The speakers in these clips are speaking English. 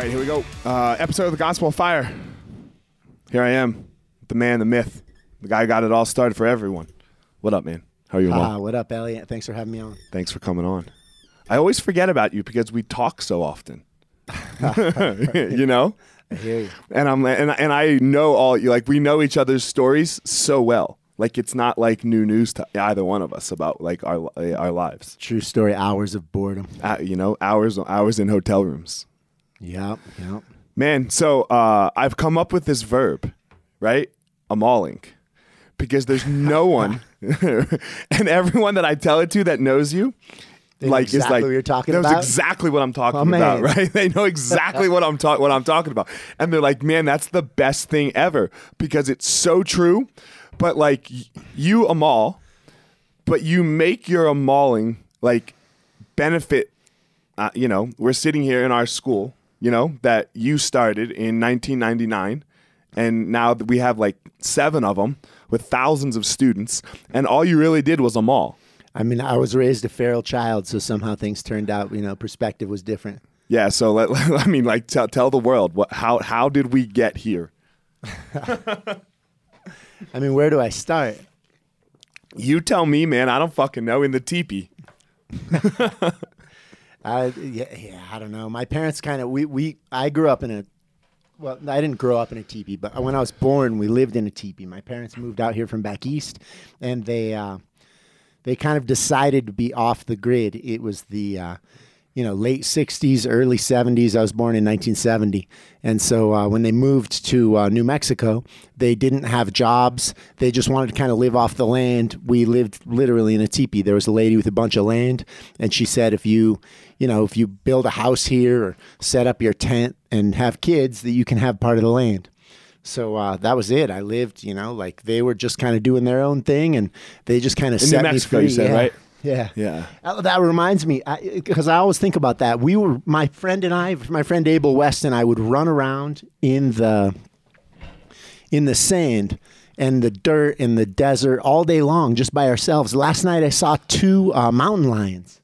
All right, here we go. Uh, episode of the Gospel of Fire. Here I am, the man, the myth, the guy who got it all started for everyone. What up, man? How are you? Ah, what up, Eliot? Thanks for having me on. Thanks for coming on. I always forget about you because we talk so often. you know? I hear you. and I'm and and I know all you like we know each other's stories so well. Like it's not like new news to either one of us about like our our lives. True story. Hours of boredom. Uh, you know, hours hours in hotel rooms. Yep. Yep. Man, so uh, I've come up with this verb, right? Amaling, because there's no one, and everyone that I tell it to that knows you, They like is exactly like what you're talking knows about? exactly what I'm talking Oh, about, right? They know exactly what I'm talking what I'm talking about, and they're like, "Man, that's the best thing ever," because it's so true. But like you Amal, but you make your Amaling like benefit. Uh, you know, we're sitting here in our school. You know that you started in 1999, and now that we have like seven of them with thousands of students, and all you really did was Amal. I mean, I was raised a feral child, so somehow things turned out. You know, perspective was different. Yeah, so let, I mean, like, tell, tell the world what how how did we get here? I mean, where do I start? You tell me, man. I don't fucking know. In the teepee. I yeah, yeah I don't know. My parents kind of we we I grew up in a well, I didn't grow up in a teepee, but when I was born, we lived in a teepee. My parents moved out here from back east, and they uh, they kind of decided to be off the grid. It was the uh, you know late '60s, early '70s. I was born in 1970, and so uh, when they moved to uh, New Mexico, they didn't have jobs. They just wanted to kind of live off the land. We lived literally in a teepee. There was a lady with a bunch of land, and she said, if you you know if you build a house here or set up your tent and have kids, that you can have part of the land. So uh, that was it. I lived, you know, like they were just kind of doing their own thing, and they just kind of In New set Mexico, me you free. said, yeah. right? Yeah. Yeah. Uh, That reminds me, because I, always think about that. We were my friend and I, my friend Abel West and I would run around in the in the sand and the dirt in the desert all day long, just by ourselves. Last night I saw two uh, mountain lions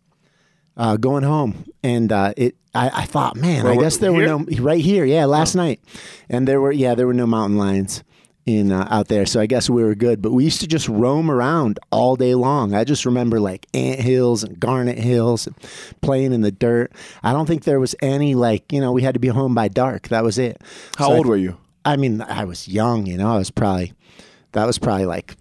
uh, going home, and uh, it. I, I thought, man, Where I guess there here? were no right here. Yeah, last night, and there were yeah there were no mountain lions in uh, out there. So I guess we were good. But we used to just roam around all day long. I just remember like ant hills and garnet hills, and playing in the dirt. I don't think there was any like you know we had to be home by dark. That was it. How So I- old were you? I mean, I was young. You know, I was probably that was probably like.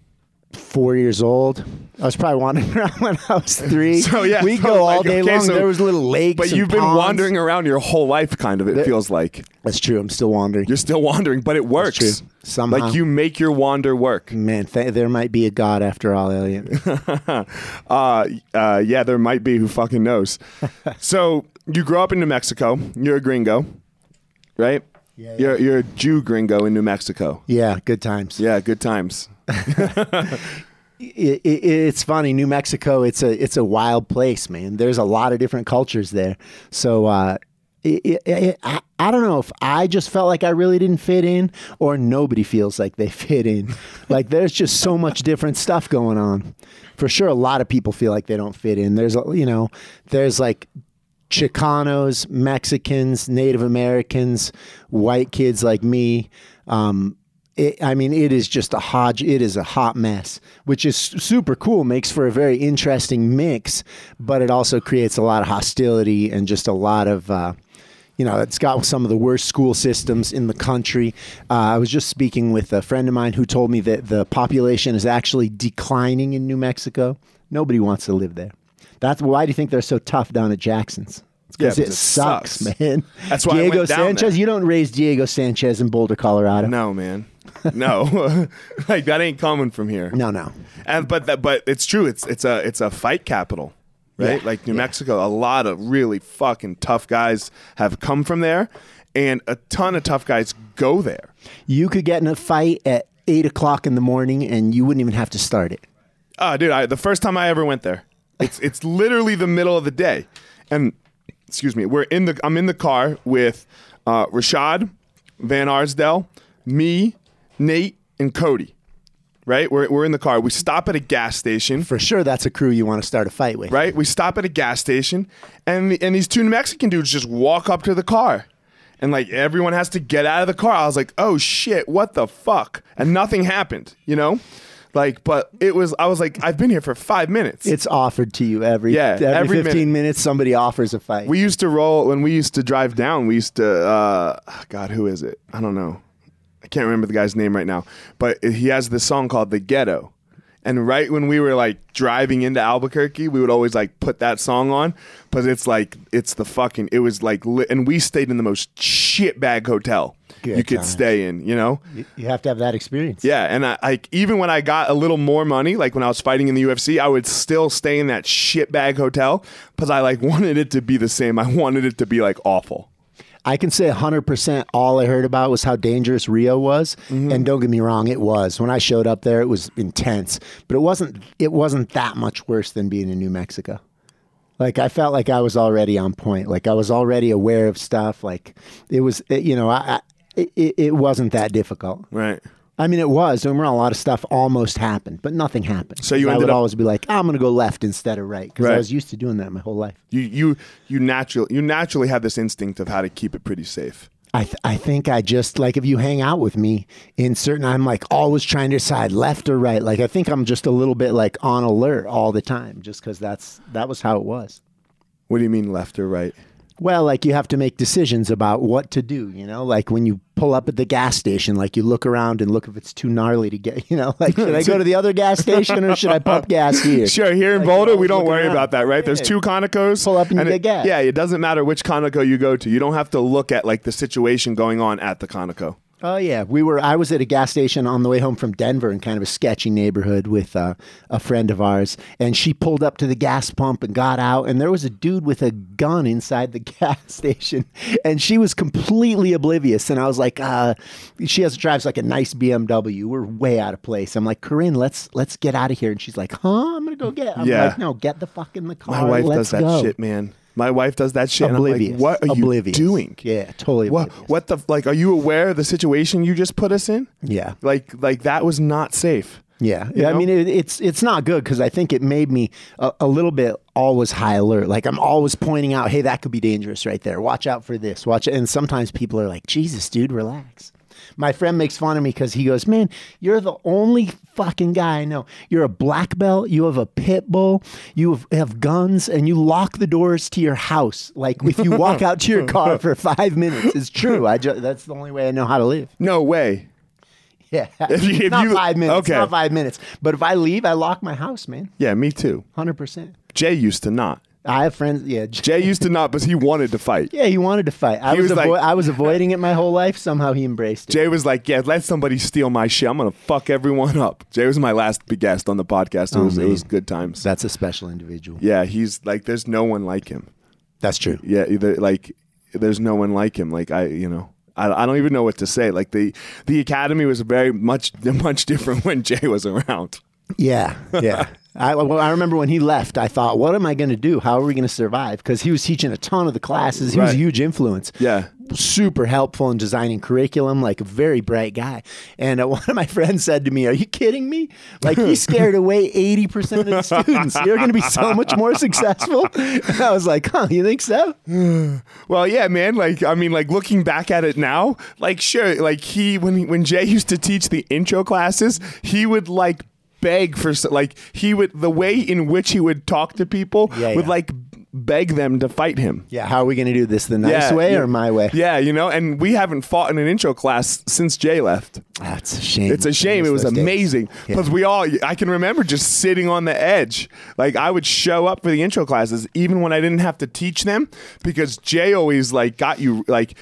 Four years old. I was probably wandering around when I was three. So, yeah, we so, go all day okay, long. so- there was little lakes. But you've been ponds. wandering around your whole life, kind of. It feels like That's true. I'm still wandering. you're still wandering, but it works. true. Somehow. like you make your wander work. Man, th- there might be a God after all, Eliot. uh, uh, yeah, there might be. Who fucking knows? so you grow up in New Mexico. You're a gringo, right? Yeah, yeah. You're you're a Jew gringo in New Mexico. yeah, good times. Yeah, good times. It, it, it's funny, New Mexico. It's a it's a wild place, man. There's a lot of different cultures there. So uh, it, I, I don't know if I just felt like I really didn't fit in, or nobody feels like they fit in. like there's just so much different stuff going on. For sure, a lot of people feel like they don't fit in. There's you know, there's like Chicanos, Mexicans, Native Americans, white kids like me. Um, it, I mean, it is just a hodge. It is a hot mess, which is super cool. Makes for a very interesting mix, but it also creates a lot of hostility and just a lot of. Uh, you know, it's got some of the worst school systems in the country. Uh, I was just speaking with a friend of mine who told me that the population is actually declining in New Mexico. Nobody wants to live there. That's why do you think they're so tough down at Jackson's? It's Yeah, because it, it sucks, sucks. man. That's why I Diego went down Sanchez. there. You don't raise Diego Sanchez in Boulder, Colorado. No, man. No, like that ain't coming from here. no, no. And but that but it's true. It's it's a it's a fight capital, right? Yeah, Like New yeah. Mexico, a lot of really fucking tough guys have come from there, and a ton of tough guys go there. You could get in a fight at eight o'clock in the morning, and you wouldn't even have to start it. Oh, dude, I, the first time I ever went there, it's it's literally the middle of the day, and excuse me, we're in the I'm in the car with uh, Rashad, Van Arsdale, me, Nate, and Cody. Right, we're we're in the car. We stop at a gas station. For sure, that's a crew you want to start a fight with. right? We stop at a gas station, and the, and these two Mexican dudes just walk up to the car, and like everyone has to get out of the car. I was like, oh shit, what the fuck? And nothing happened, you know, like. But it was, I was like, I've been here for five minutes. It's offered to you every Yeah, every, every fifteen minutes. Somebody offers a fight. we used to roll when we used to drive down. We used to, uh, God, who is it? I don't know. I can't remember the guy's name right now, but he has this song called "The Ghetto." And right when we were like driving into Albuquerque, we would always like put that song on, but it's like it's the fucking. It was like, li- and we stayed in the most shitbag hotel Good you could stay in. You know, You- you have to have that experience. yeah, and I like even when I got a little more money, like when I was fighting in the UFC, I would still stay in that shitbag hotel because I like wanted it to be the same. I wanted it to be like awful. I can say 100% all I heard about was how dangerous Rio was. Mm-hmm. And don't get me wrong, it was. When I showed up there, it was intense. But it wasn't it wasn't that much worse than being in New Mexico. Like I felt like I was already on point. Like I was already aware of stuff. Like it was, it- you know, I, I it, it wasn't that difficult. Right. I mean, it was. Don't get me wrong, a lot of stuff almost happened, but nothing happened. So you I ended would up- always be like, I'm going to go left instead of right because Right. I was used to doing that my whole life. You you you naturally you naturally have this instinct of how to keep it pretty safe. I, th- I think I just like if you hang out with me in certain, I'm like always trying to decide left or right. Like I think I'm just a little bit like on alert all the time, just because that's that was how it was. What do you mean left or right? Well, like you have to make decisions about what to do. You know, like when you pull up at the gas station, like you look around and look if it's too gnarly to get. You know, like should I go to the other gas station or should I pump gas here? Sure, here in Like, Boulder, you're we don't worry looking about that, right? There's two Conocos. Pull up and you it- get gas. Yeah, it doesn't matter which Conoco you go to. You don't have to look at like the situation going on at the Conoco. Oh yeah, we were. I was at a gas station on the way home from Denver in kind of a sketchy neighborhood with uh, a friend of ours, and she pulled up to the gas pump and got out, and there was a dude with a gun inside the gas station, and she was completely oblivious. And I was like, uh, she has drives like a nice BMW. We're way out of place. I'm like, Corinne, let's let's get out of here, and she's like, Huh? I'm gonna go get. I'm Yeah. like, No, get the fuck in the car. My wife does that go. shit, man. My wife does that shit. Oblivious. And I'm like, what are Oblivious. you doing? Yeah, totally. What? oblivious. What the? Like, are you aware of the situation you just put us in? Yeah. Like, like that was not safe. Yeah, You yeah. I mean, it, it's it's not good because I think it made me a, a little bit always high alert. Like I'm always pointing out, hey, that could be dangerous right there. Watch out for this. Watch it. And sometimes people are like, Jesus, dude, relax. My friend makes fun of me because he goes, man, you're the only fucking guy I know. You're a black belt. You have a pit bull. You have, have guns, and you lock the doors to your house. Like if you walk out to your car for five minutes, it's true. I just that's the only way I know how to live. No way. Yeah, If you- if not you- five minutes. okay. Not five minutes. But if I leave, I lock my house, man. Yeah, me too. Hundred percent. Jay used to not. I have friends. Yeah, Jay used to not, but he wanted to fight. yeah. He wanted to fight. I He was, was avo- like- I was avoiding it my whole life. Somehow he embraced it. Jay was like, "Yeah, let somebody steal my shit. I'm gonna fuck everyone up." Jay was my last big guest on the podcast. It Oh, was it man. was good times. That's a special individual. Yeah, he's like, there's no one like him. That's true. Yeah, either like there's no one like him. Like I, you know, I, I don't even know what to say. Like the the academy was very much much different when Jay was around. Yeah, yeah. I, well, I remember when he left, I thought, what am I going to do? How are we going to survive? Because he was teaching a ton of the classes. He was a huge influence. Yeah. Super helpful in designing curriculum, like a very bright guy. And uh, one of my friends said to me, Are you kidding me? Like, he scared away 80% of the students. You're going to be so much more successful. And I was like, Huh, you think so? Well, yeah, man. Like, I mean, like looking back at it now, like, sure, like he when he, when Jay used to teach the intro classes, he would like beg for like he would the way in which he would talk to people Yeah, would yeah. like beg them to fight him. Yeah, how are we going to do this? The nice Yeah, way or my way? Yeah, you know, and we haven't fought in an intro class since Jay left. That's a shame. It's a shame. It was amazing because we all. I can remember just sitting on the edge. Like I would show up for the intro classes even when I didn't have to teach them because Jay always like got you like.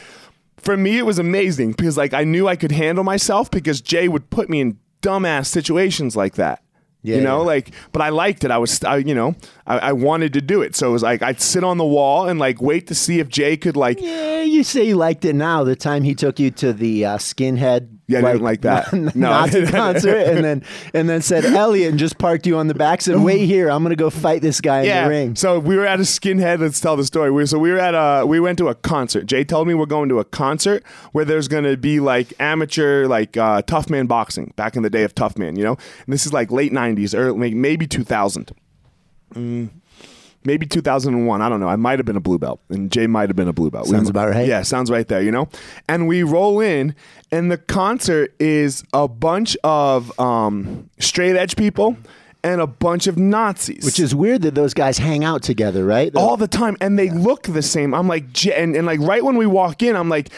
For me, it was amazing because like I knew I could handle myself because Jay would put me in dumbass situations like that. Yeah, you know, yeah. like, but I liked it. I was, I, you know, I, I wanted to do it. So it was like I'd sit on the wall and like wait to see if Jay could like Yeah, you say you liked it now. The time he took you to the uh, skinhead, Yeah, I didn't like that. No. Nazi concert, and then and then said Eliot and just parked you on the back. Said, "Wait here, I'm gonna go fight this guy in the ring." So we were at a skinhead. Let's tell the story. We, so we were at a. We went to a concert. Jay told me we're going to a concert where there's going to be like amateur, like uh, tough man boxing back in the day of tough man. You know, and this is like late '90s, or maybe 2000. Mm, maybe 2001. I don't know. I might have been a blue belt, and Jay might have been a blue belt. Sounds We- about right. Yeah, sounds right there. You know, and we roll in, and the concert is a bunch of um, straight edge people and a bunch of Nazis, Which is weird that those guys hang out together, right? They're- all the time and they look the same i'm like J- and, and like right when we walk in i'm like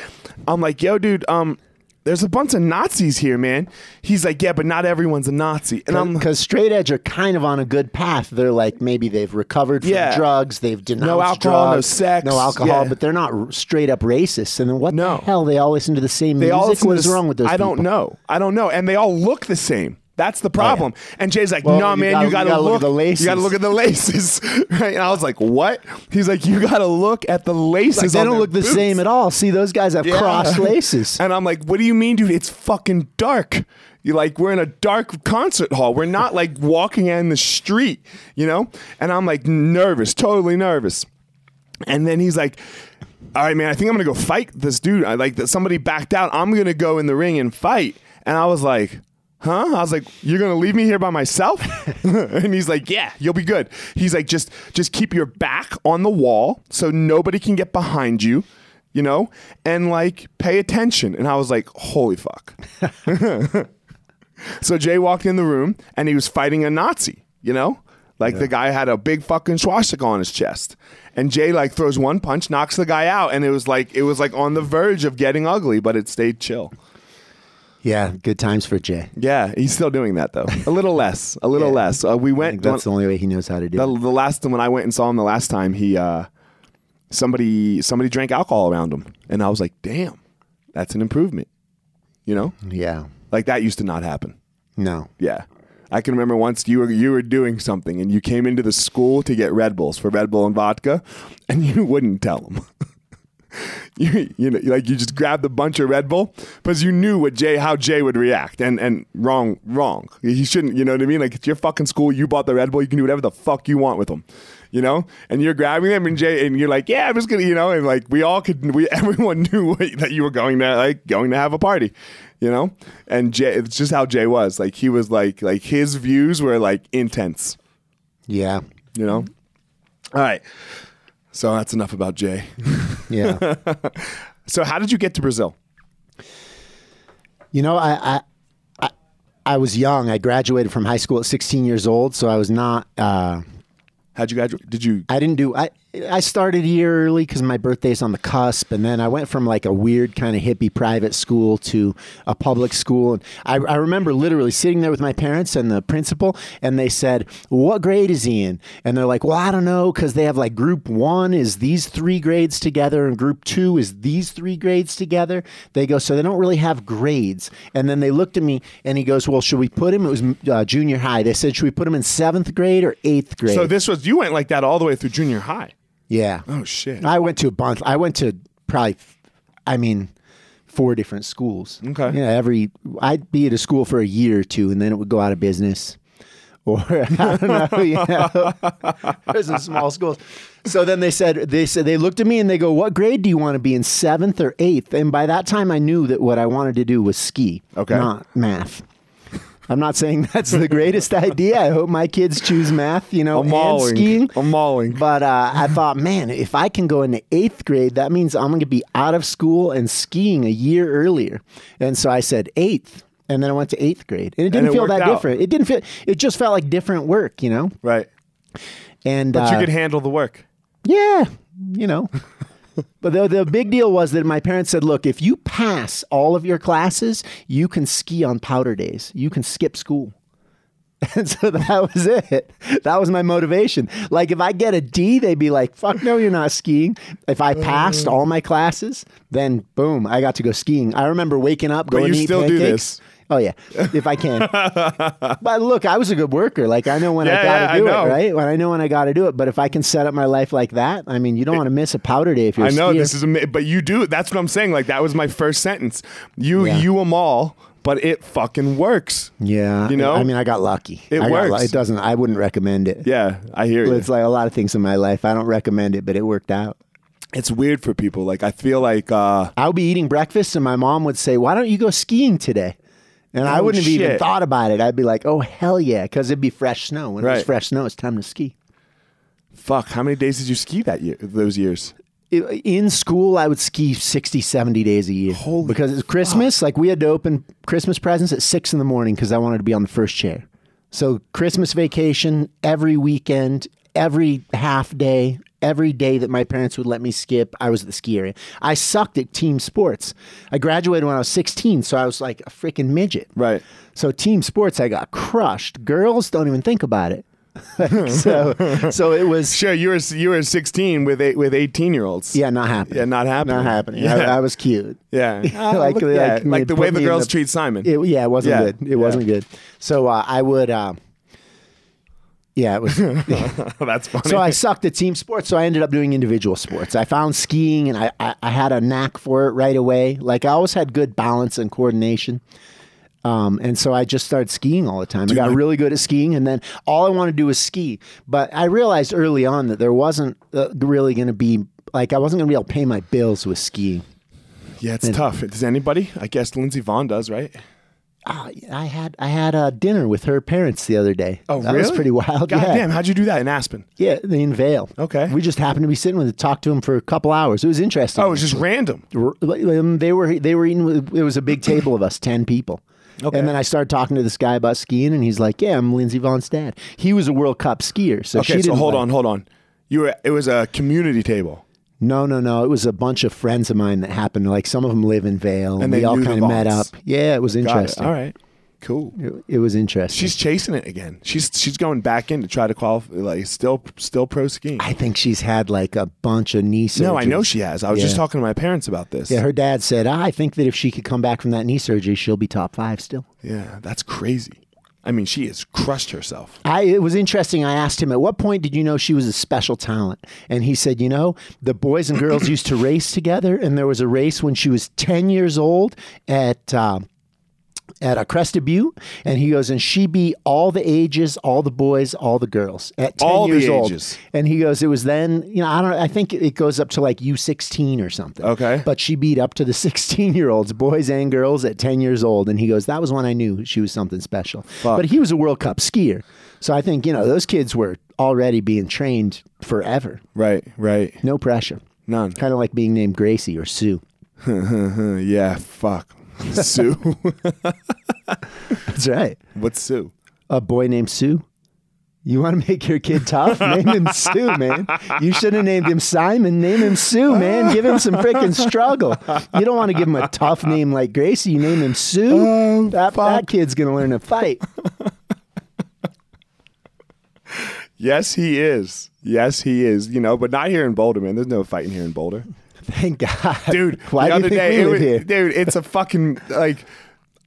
i'm like yo dude um there's a bunch of nazis here man he's like yeah but not everyone's a nazi and i'm because straight edge are kind of on a good path. They're like maybe they've recovered from Yeah. drugs, they've denounced no alcohol, no sex, no alcohol, yeah. but they're not r- straight up racist. And then what No. the hell? They all listen to the same they music. all listen what is this- wrong with those? i don't people? know i don't know and they all look the same that's the problem. Oh, and Jay's like, Well, "No, you man, gotta- you gotta, you gotta look, look at the laces." You gotta look at the laces." right? And I was like, "What?" He's like, "You gotta look at the laces. Like, they on don't look the same at all. See, those guys have Yeah. crossed laces. And I'm like, what do you mean, dude? It's fucking dark. You like we're in a dark concert hall. We're not like walking in the street, you know? And I'm like nervous, totally nervous. And then he's like, "All right, man, I think I'm gonna go fight this dude. I like that somebody backed out. I'm gonna go in the ring and fight." And I was like, "Huh?" I was like, "You're gonna leave me here by myself?" and he's like, "Yeah, you'll be good." He's like, "Just just keep your back on the wall so nobody can get behind you." You know, and like pay attention. And I was like, holy fuck. So Jay walked in the room and he was fighting a Nazi, you know? Like the guy had a big fucking swastika on his chest. And Jay like throws one punch, knocks the guy out, and it was like it was like on the verge of getting ugly, but it stayed chill. Yeah, good times for Jay. Yeah, he's still doing that though. A little less, a little Yeah. less. Uh, we went that's the only way he knows how to do the, it. the last time when I went and saw him the last time, he uh somebody somebody drank alcohol around him, and I was like, damn, that's an improvement. You know, Yeah. like that used to not happen. No. Yeah. I can remember once you were you were doing something and you came into the school to get Red Bulls for Red Bull and vodka, and you wouldn't tell them. you you know like you just grabbed a bunch of Red Bull because you knew what Jay how Jay would react and and wrong wrong. He shouldn't you know what I mean? Like it's your fucking school you bought the Red Bull you can do whatever the fuck you want with them you know? And you're grabbing them and Jay and you're like yeah I'm just gonna you know? And like we all could we everyone knew what, that you were going to like going to have a party you know? And Jay it's just how Jay was. Like he was like like his views were like intense. Yeah. you know? All right so that's enough about Jay Yeah. so how did you get to Brazil you know, I, I I I was young. I graduated from high school at 16 years old, so I was not uh how'd you graduate did you I didn't do. I I started a year early because my birthday's on the cusp, and then I went from like a weird kind of hippie private school to a public school. And I, I remember literally sitting there with my parents and the principal, and they said, "What grade is he in?" And they're like, "Well, I don't know," because they have like group one is these three grades together, and group two is these three grades together. They go, so they don't really have grades. And then they looked at me, and he goes, "Well, should we put him?" It was uh, junior high. They said, "Should we put him in seventh grade or eighth grade?" So this was you went like that all the way through junior high. Yeah. Oh shit. I went to a bunch. I went to probably, I mean, four different schools. Okay. Yeah, every I'd be at a school for a year or two, and then it would go out of business, or I don't know. You know, there's some small schools. So then they said they said they looked at me and they go, "What grade do you want to be in? Seventh or eighth? And by that time, I knew that what I wanted to do was ski, Okay. not math. I'm not saying that's the greatest idea. I hope my kids choose math, you know, I'm and mauling. skiing. I'm mauling. But uh, I thought, man, if I can go into eighth grade, that means I'm going to be out of school and skiing a year earlier. And so I said eighth. And then I went to eighth grade. And it didn't it feel that out. different. It didn't feel, it just felt like different work, you know? Right. And But uh, you could handle the work. yeah, you know. But the, the big deal was that my parents said, look, if you pass all of your classes, you can ski on powder days. You can skip school. And so that was it. That was my motivation. Like if I get a D, they'd be like, fuck no, you're not skiing. If I passed mm. all my classes, then boom, I got to go skiing. I remember waking up, going you to eat still do this. Oh yeah, if I can. but look, I was a good worker. Like I know when Yeah, I got to yeah, do it, right? When I know when I got to do it. But if I can set up my life like that, I mean, you don't want to miss a powder day if you're. I know skier. this is ama- but you do that's what I'm saying like that was my first sentence. You Yeah. you them all, but it fucking works. Yeah, You know? I mean, I got lucky. It I lu- works. it doesn't. I wouldn't recommend it. Yeah, I hear you. It's like a lot of things in my life. I don't recommend it, but it worked out. It's weird for people. Like I feel like uh I'll be eating breakfast, and my mom would say, "Why don't you go skiing today?" And I Oh, wouldn't have even thought about it. I'd be like, "Oh hell yeah!" Because it'd be fresh snow. When Right. fresh snow, it's time to ski. fuck, how many days did you ski that year those years? I- In school, I would ski 60, 70 days a year. Holy because it's Christmas. Like we had to open Christmas presents at six in the morning because I wanted to be on the first chair. So Christmas vacation every weekend, every half day, every day that my parents would let me skip, I was at the ski area. I sucked at team sports. I graduated when I was 16, so I was like a freaking midget. Right. So team sports, I got crushed. Girls don't even think about it. so, so it was Sure, you were you were 16 with eight with 18 year olds. yeah, not happening. Yeah, not happening. Not happening. Yeah. I, I was cute. Yeah. Ah, Like- like like the way the girls the- treat Simon. It, yeah, it wasn't Yeah, good. It yeah. wasn't good. So uh, I would, uh, yeah, it was. That's funny. so I sucked at team sports. So I ended up doing individual sports. I found skiing, and I, I, I had a knack for it right away. Like I always had good balance and coordination. Um, and so I just started skiing all the time. I got really good at skiing, and then all I wanted to do was ski. But I realized early on that there wasn't uh, really going to be like I wasn't going to be able to pay my bills with skiing. yeah, it's tough. Does anybody? I guess Lindsey Vonn does, right? Ah, I had I had a dinner with her parents the other day. Oh, that was pretty wild. God yeah. damn, how'd you do that in Aspen? Yeah, in Vail. Okay. We just happened to be sitting with, talked to him for a couple hours. It was interesting. Oh, it was just random. Um, they were they were eating. With, it was a big table of us, ten people. Okay. And then I started talking to this guy about skiing, and he's like, "Yeah, I'm Lindsey Vonn's dad. He was a World Cup skier, so she Okay, so hold like- on, hold on. You were it was a community table. No, no, no. It was a bunch of friends of mine that happened. Like some of them live in Vail, and, they all kind of met up. Yeah, it was Got it. interesting. All right. Cool. It, it was interesting. She's chasing it again. She's she's going back in to try to qualify. Like still still pro skiing. I think she's had like a bunch of knee surgeries. no, I know she has. I was just talking to my parents about this. Yeah, her dad said, "Ah, I think that if she could come back from that knee surgery, she'll be top five still. Yeah, that's crazy. I mean, she has crushed herself. I it was interesting. I asked him, "At what point did you know she was a special talent?" And he said, "You know, the boys and girls used to race together, and there was a race when she was ten years old at." Uh, at a Crested Butte, and he goes, and she beat all the ages, all the boys, all the girls at ten All the years old. ages. And he goes, it was then, you know, I don't, I think it goes up to like U sixteen or something. Okay. but she beat up to the sixteen year olds, boys and girls, at ten years old. And he goes, that was when I knew she was something special. But he was a World Cup skier, so I think you know those kids were already being trained forever. Right, right. No pressure. None. Kind of like being named Gracie or Sue. Yeah, fuck. Sue. That's right. What's Sue? A boy named Sue. You want to make your kid tough? Name him Sue, man. You should have named him Simon. Name him Sue, man. Give him some freaking struggle. You don't want to give him a tough name like Gracie. You name him Sue. Oh, that, that kid's going to learn to fight. Yes, he is. Yes, he is. You know, but not here in Boulder, man. There's no fighting here in Boulder. Thank God. Dude, why the other day, it live was- here? dude, it's a fucking like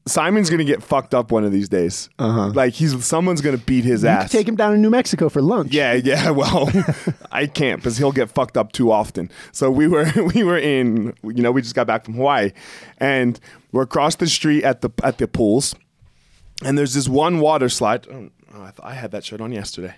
Simon's gonna get fucked up one of these days. Uh-huh. Like he's someone's gonna beat his You ass. take him down to New Mexico for lunch. Yeah, yeah. Well, I can't because he'll get fucked up too often. So we were we were in you know we just got back from Hawaii, and we're across the street at the at the pools, and there's this one water slide. Oh, I, I had that shirt on yesterday,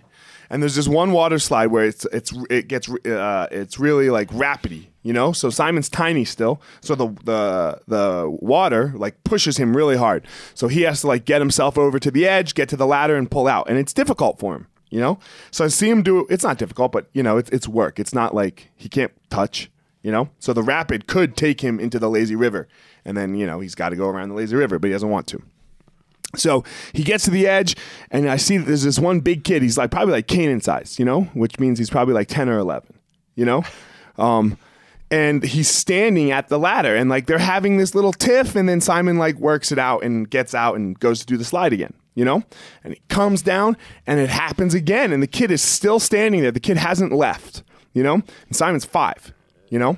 and there's this one water slide where it's it's it gets uh, it's really like rapidy, you know. So Simon's tiny still, so the the the water like pushes him really hard. So he has to like get himself over to the edge, get to the ladder, and pull out, and it's difficult for him, you know. So I see him do. It's not difficult, but you know, it's it's work. It's not like he can't touch, you know. So the rapid could take him into the lazy river, and then you know he's got to go around the lazy river, but he doesn't want to. So he gets to the edge, and I see that there's this one big kid. He's like probably like Canaan size, you know, which means he's probably like 10 or 11, you know? Um, and he's standing at the ladder, and like they're having this little tiff, and then Simon like works it out and gets out and goes to do the slide again, you know? And he comes down, and it happens again, and the kid is still standing there. The kid hasn't left, you know? And Simon's five, you know?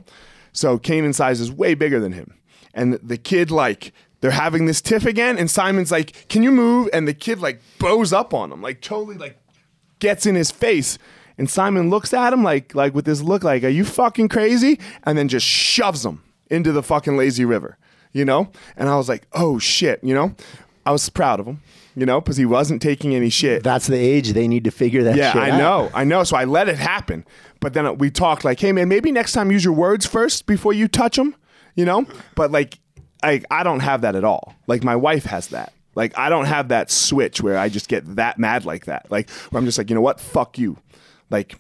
So Canaan size is way bigger than him. And the kid, like, they're having this tiff again, and Simon's like, Can you move? And the kid, like, bows up on him, like, totally, like, gets in his face. And Simon looks at him, like, like with this look, like, Are you fucking crazy? And then just shoves him into the fucking lazy river, you know? And I was like, Oh shit, you know? I was proud of him, you know, because he wasn't taking any shit. That's the age they need to figure that Yeah, I out. know, I know. So I let it happen. But then we talked like, hey man, maybe next time use your words first before you touch them, you know. But like, I I don't have that at all. Like my wife has that. Like I don't have that switch where I just get that mad like that. Like where I'm just like, you know what, fuck you. Like,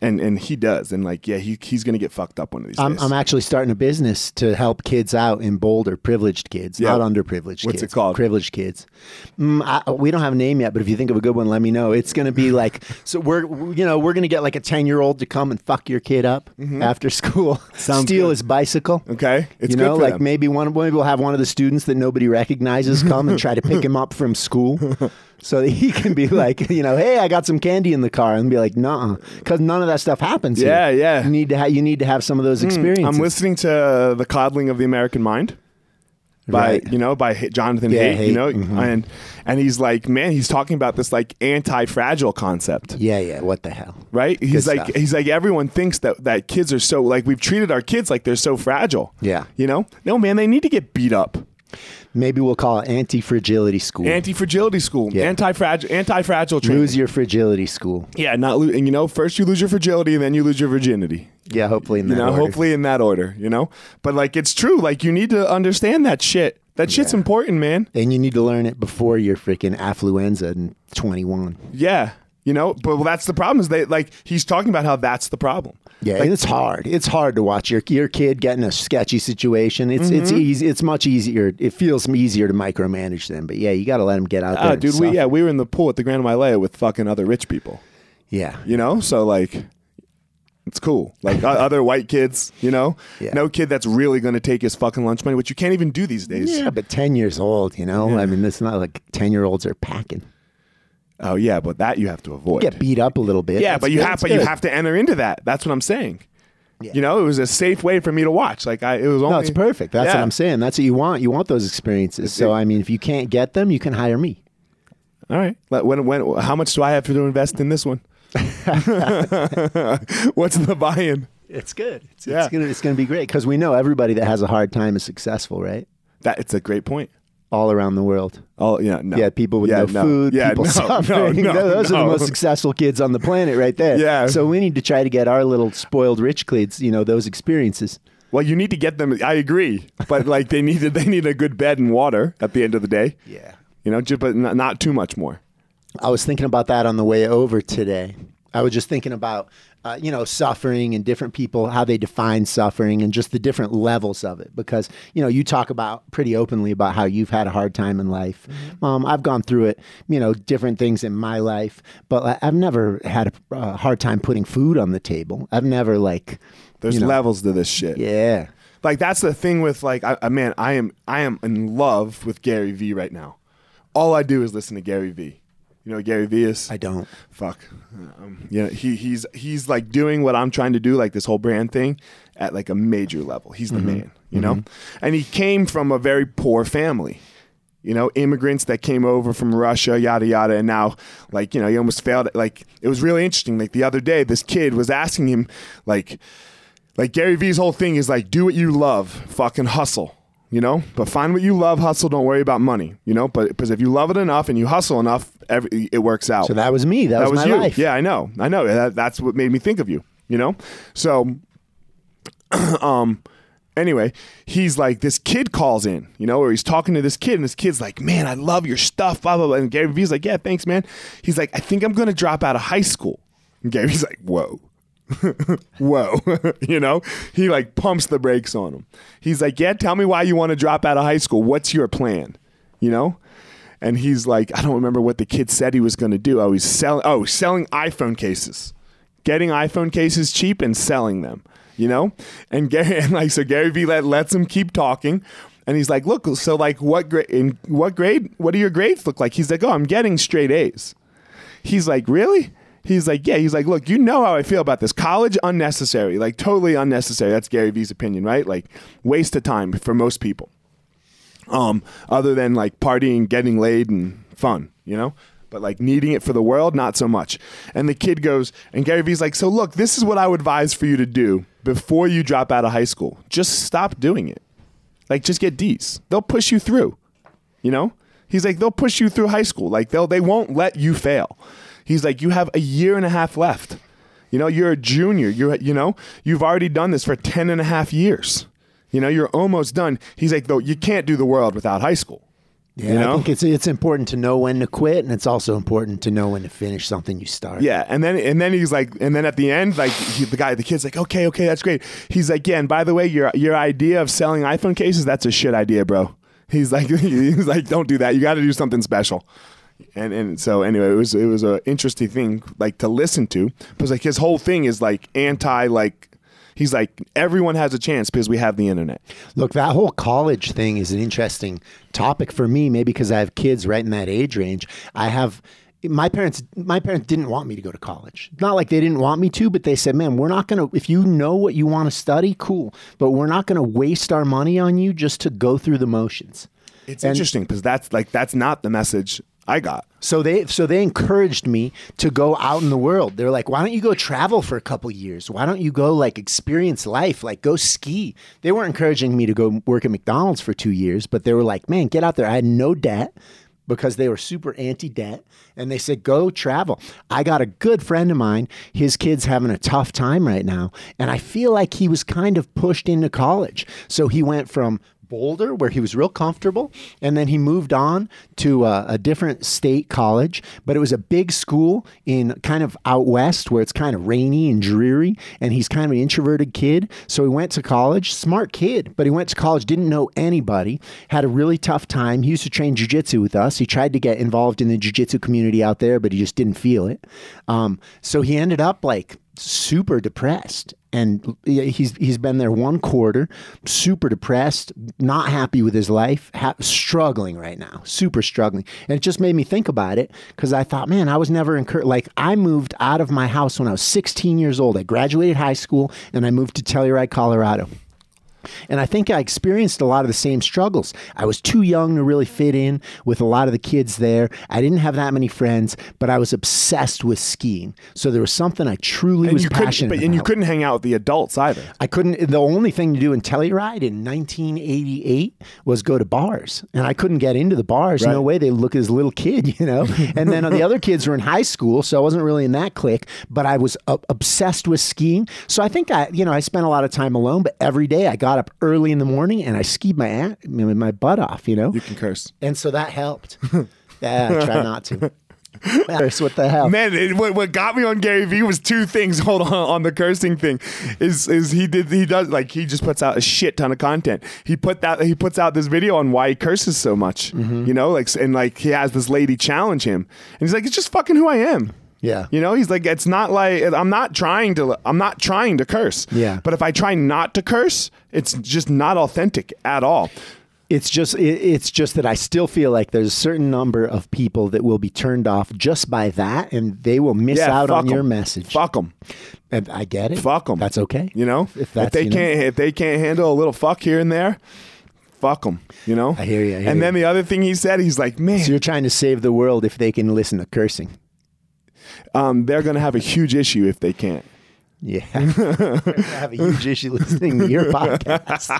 and and he does, and like yeah, he he's gonna get fucked up one of these I'm, days. I'm actually starting a business to help kids out in Boulder, privileged kids, Yeah. not underprivileged What's kids. it called? Privileged kids. Mm, I, we don't have a name yet, but if you think of a good one, let me know. It's going to be like, so we're, you know, we're going to get like a 10 year old to come and fuck your kid up after school, Mm-hmm. Sounds steal good. his bicycle. okay, it's you know, like them. maybe one maybe we'll have one of the students that nobody recognizes come and try to pick him up from school, so that he can be like, you know, hey, I got some candy in the car, and be like, nah, because none of that stuff happens. here. Yeah, yeah. You need to have you need to have some of those experiences. I'm listening to the coddling of the American mind by Right. you know by H- Jonathan Yeah, Haidt, Haidt, you know, mhm. and and he's like, man, he's talking about this like anti-fragile concept. Yeah, yeah. What the hell? Right? He's Good like stuff. he's like everyone thinks that that kids are so like we've treated our kids like they're so fragile. Yeah. You know? No, man, they need to get beat up. Maybe we'll call it anti-fragility school. Anti-fragility school, Yeah. anti-fragile anti-fragile. Lose your fragility school. yeah, not lo- and you know, first you lose your fragility and then you lose your virginity. Yeah, hopefully in that you know, order. hopefully in that order, you know? But like it's true, like you need to understand that shit. That shit's Yeah. important, man. And you need to learn it before your freaking affluenza in 21. Yeah. You know, but well, that's the problem is they like he's talking about how that's the problem. Yeah, and it's hard. It's hard to watch your your kid get in a sketchy situation. It's it's Mm-hmm. easy. It's much easier. It feels easier to micromanage them. But yeah, you got to let them get out there. Ah, and dude, we yeah, we were in the pool at the Grand Wailea with fucking other rich people. yeah. You know? So like It's cool. Like other white kids, you know? Yeah. No kid that's really going to take his fucking lunch money, which you can't even do these days. Yeah, but 10 years old, you know? yeah. I mean, it's not like 10 year olds are packing. Oh, yeah, but that you have to avoid. Get beat up a little bit. yeah, That's but you good, have that's but you have to enter into that. That's what I'm saying. Yeah. You know, it was a safe way for me to watch. Like I it was only No, it's perfect. That's what I'm saying. That's what you want. You want those experiences. So, I mean, if you can't get them, you can hire me. All right. Let- When when how much do I have to invest in this one? What's the buy-in? It's good. It's, Yeah. it's gonna it's gonna be great because we know everybody that has a hard time is successful, right? That it's a great point. All around the world. Oh yeah, no. Yeah, people with Yeah, no, food, Yeah, people no, suffering. No, no, Those are the most successful kids on the planet, right there. Yeah. So we need to try to get our little spoiled rich kids, you know, those experiences. Well, you need to get them. I agree, but like they need they need a good bed and water at the end of the day. Yeah. You know, just, but not, not too much more. I was thinking about that on the way over today. I was just thinking about, uh, you know, suffering and different people, how they define suffering and just the different levels of it. Because, you know, you talk about pretty openly about how you've had a hard time in life. Um, I've gone through it, you know, different things in my life, but I- I've never had a uh, hard time putting food on the table. I've never, like, There's you know, levels to this shit. yeah. Like that's the thing with like I, I man, I am I am in love with Gary Vee right now. All I do is listen to Gary Vee. You know Gary Vee is? I don't. fuck. Um, yeah he he's he's like doing what i'm trying to do like this whole brand thing at like a major level. He's the man you know? And he came from a very poor family. You know immigrants that came over from russia yada yada and now like you know he almost failed. Like it was really interesting. Like the other day this kid was asking him like like Gary Vee's whole thing is like do what you love, fucking hustle. You know, but find what you love, hustle. Don't worry about money. You know, but because if you love it enough and you hustle enough, every, it works out. So that was me. That, that was my you. life. Yeah, I know. I know. That, that's what made me think of you. You know, so um. Anyway, he's like, this kid calls in, you know, or he's talking to this kid, and this kid's like, man, I love your stuff, blah, blah, blah. And Gary Vee's like, yeah, thanks, man. He's like, I think I'm going to drop out of high school. And Gary's like, whoa. whoa you know? He like pumps the brakes on him. He's like yeah tell me why you want to drop out of high school. What's your plan? You know? And he's like i don't remember what the kid said he was going to do. Oh he's selling oh selling iphone cases. Getting iphone cases cheap and selling them you know? And gary and like so gary vee let, lets him keep talking and he's like look so like what grade in what grade what do your grades look like? He's like oh i'm getting straight a's. He's like, really? He's like, yeah. He's like, look, you know how I feel about this. College unnecessary, like totally unnecessary. That's Gary Vee's opinion, right? Like waste of time for most people. Um, other than like partying, getting laid, and fun, you know. But like needing it for the world, not so much. And the kid goes, and Gary Vee's like, so look, this is what I would advise for you to do before you drop out of high school. Just stop doing it. Like, just get D's. They'll push you through. You know? He's like, they'll push you through high school. Like they'll they won't let you fail. He's like, you have a year and a half left. You know, you're a junior. You're you know, you've already done this for 10 and a half years. You know, you're almost done. He's like, though, you can't do the world without high school. Yeah, You know? I think it's it's important to know when to quit, and it's also important to know when to finish something you start. Yeah, and then and then he's like, and then at the end, like he, the guy, the kid's like, okay, okay, that's great. He's like, yeah, and by the way, your your idea of selling iPhone cases, that's a shit idea, bro. He's like, he's like, don't do that. You got to do something special. And and so anyway, it was it was a interesting thing like to listen to because like his whole thing is like anti like. He's like everyone has a chance because we have the internet. Look, that whole college thing is an interesting topic for me, maybe because I have kids right in that age range. I have my parents my parents didn't want me to go to college. Not like they didn't want me to, but they said, "Man, we're not going to if you know what you want to study, cool, but we're not going to waste our money on you just to go through the motions." It's interesting because that's like that's not the message I got. So they so they encouraged me to go out in the world. They're like, "Why don't you go travel for a couple years? Why don't you go like experience life? Like go ski." They weren't encouraging me to go work at McDonald's for 2 years, but they were like, "Man, get out there." I had no debt because they were super anti-debt and they said, "Go travel." I got a good friend of mine, his kid's having a tough time right now, and I feel like he was kind of pushed into college. So he went from Boulder, where he was real comfortable, and then he moved on to a, a different state college. But it was a big school in kind of out west, where it's kind of rainy and dreary. And he's kind of an introverted kid, so he went to college. Smart kid, but he went to college, didn't know anybody, had a really tough time. He used to train jujitsu with us. He tried to get involved in the jujitsu community out there, but he just didn't feel it. Um, so he ended up like super depressed and he's he's been there one quarter super depressed not happy with his life ha- struggling right now super struggling. And it just made me think about it because i thought man i was never encouraged like i moved out of my house when i was 16 years old. I graduated high school and i moved to telluride colorado and I think I experienced a lot of the same struggles. I was too young to really fit in with a lot of the kids there. I didn't have that many friends, but I was obsessed with skiing. So there was something I truly And was passionate but, about. and you couldn't hang out with the adults either. I couldn't. The only thing to do in Telluride in 1988 was go to bars, and I couldn't get into the bars. No way. They look as a little kid, you know. and then the other kids were in high school, so I wasn't really in that clique. But I was uh, obsessed with skiing. So I think I, you know, I spent a lot of time alone. But every day I got up early in the morning and I skied my my butt off, you know. You can curse. And so that helped. yeah, I try not to. Chris, what the hell? Man, it, what, what got me on Gary Vee was two things. Hold on, on the cursing thing, is is he did he does like he just puts out a shit ton of content. He put that he puts out this video on why he curses so much. Mm-hmm. You know, like and like he has this lady challenge him, and he's like, it's just fucking who I am. Yeah. You know, he's like, it's not like I'm not trying to. I'm not trying to curse. Yeah. But if I try not to curse, it's just not authentic at all. It's just it, it's just that I still feel like there's a certain number of people that will be turned off just by that, and they will miss Yeah, out on your message. Fuck them. And I get it. Fuck them. That's okay. You know, If if, they you know. can't, if they can't handle a little fuck here and there, fuck them. You know. I hear you, I hear and then the other thing he said, he's like, man, So you're trying to save the world if they can listen to cursing. Um, they're gonna have a huge issue if they can't. Yeah, They're have a huge issue listening to your podcast.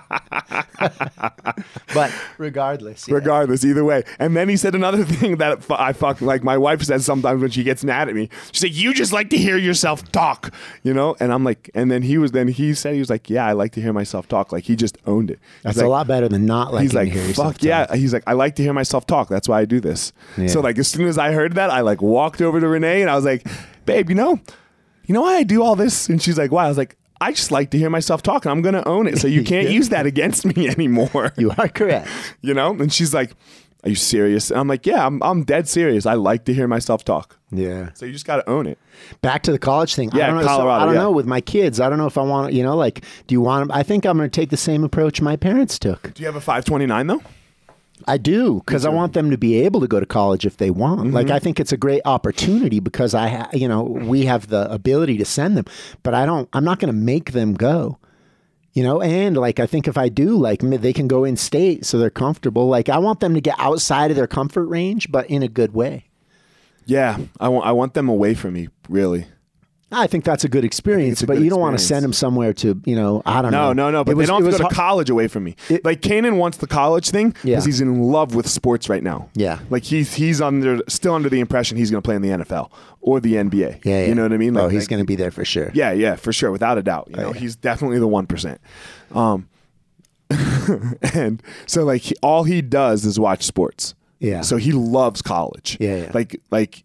but regardless, yeah. Regardless, either way. And then he said another thing that I fuck like my wife says sometimes when she gets mad at me. She's like, "You just like to hear yourself talk," you know. And I'm like, and then he was then he said he was like, "Yeah, I like to hear myself talk." Like he just owned it. He's that's like, a lot better than not liking He's like, to hear yourself fuck yeah. talk. He's like, I like to hear myself talk. That's why I do this. Yeah. So like, as soon as I heard that, I like walked over to Renee and I was like, babe, you know, you know why I do all this? And she's like, why? I was like, I just like to hear myself talk and I'm going to own it. So you can't use that against me anymore. You are correct. you know? And she's like, are you serious? And I'm like, yeah, I'm, I'm dead serious. I like to hear myself talk. Yeah. So you just got to own it. Back to the college thing. I Yeah, don't know. so Colorado, I don't yeah. know with my kids. I don't know if I want. To, you know, like, do you want? I think I'm going to take the same approach my parents took. Do you have a 529 though? I do because I want them to be able to go to college if they want. Mm-hmm. Like I think it's a great opportunity because I, ha- you know, we have the ability to send them, but I don't. I'm not going to make them go. You know, and like I think if I do, like they can go in state so they're comfortable. Like I want them to get outside of their comfort range, but in a good way. Yeah. I want, I want them away from me, really. I think that's a good experience, a but good you don't want to send him somewhere to, you know, I don't know. No, no, no. But was- they don't have to go to college away from me. It- like Kanan wants the college thing because Yeah. he's in love with sports right now. Yeah. Like he's he's under still under the impression he's going to play in the NFL or the NBA. Yeah, yeah. You know what I mean? oh, Like- he's like- going to be there for sure. Yeah, yeah, for sure, without a doubt. You know, Oh, yeah. he's definitely the one percent. Um, and so like he, all he does is watch sports. Yeah. So he loves college. Yeah, yeah. Like like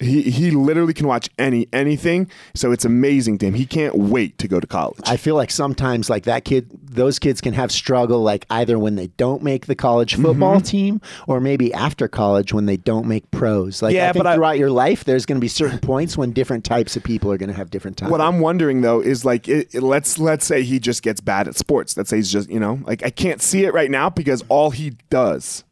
he he literally can watch any anything. So it's amazing to him. He can't wait to go to college. I feel like sometimes like that kid, those kids can have struggle like either when they don't make the college football Mm-hmm. team or maybe after college when they don't make pros. Like Yeah, I think but I- throughout your life, there's going to be certain points when different types of people are going to have different times. What I'm wondering though is like, it, it- let's let's say he just gets bad at sports. Let's say he's just you know like I can't see it right now because all he does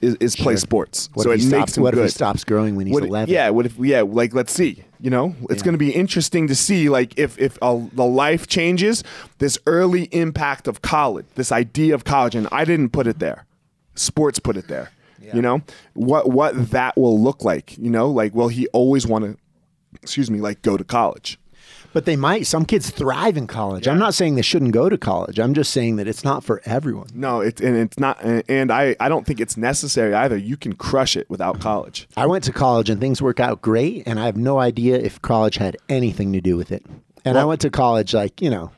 is, is play sports. what so if it he makes stops, him what good. if he stops growing when he's What- 11? Yeah, what if yeah, like let's see. You know, it's Yeah. going to be interesting to see like if if uh, the life changes, this early impact of college, this idea of college, and I didn't put it there. Sports put it there. You know what what that will look like. You know, like will he always want to? Excuse me, like go to college. But they might. Some kids thrive in college. I'm not saying they shouldn't go to college. I'm just saying that it's not for everyone. No, it's and it's not, and- I I don't think it's necessary either. You can crush it without college. I went to college and things work out great, and I have no idea if college had anything to do with it. And I went to college like you know,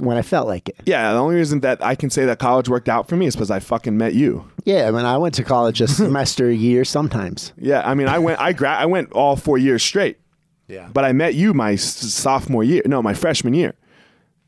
when I felt like it. Yeah, the only reason that I can say that college worked out for me is because I fucking met you. Yeah, I mean, I went to college a semester, a year, sometimes. Yeah, I mean, I went, I gra- I went all four years straight, Yeah. but I met you my s- sophomore year, no, my freshman year.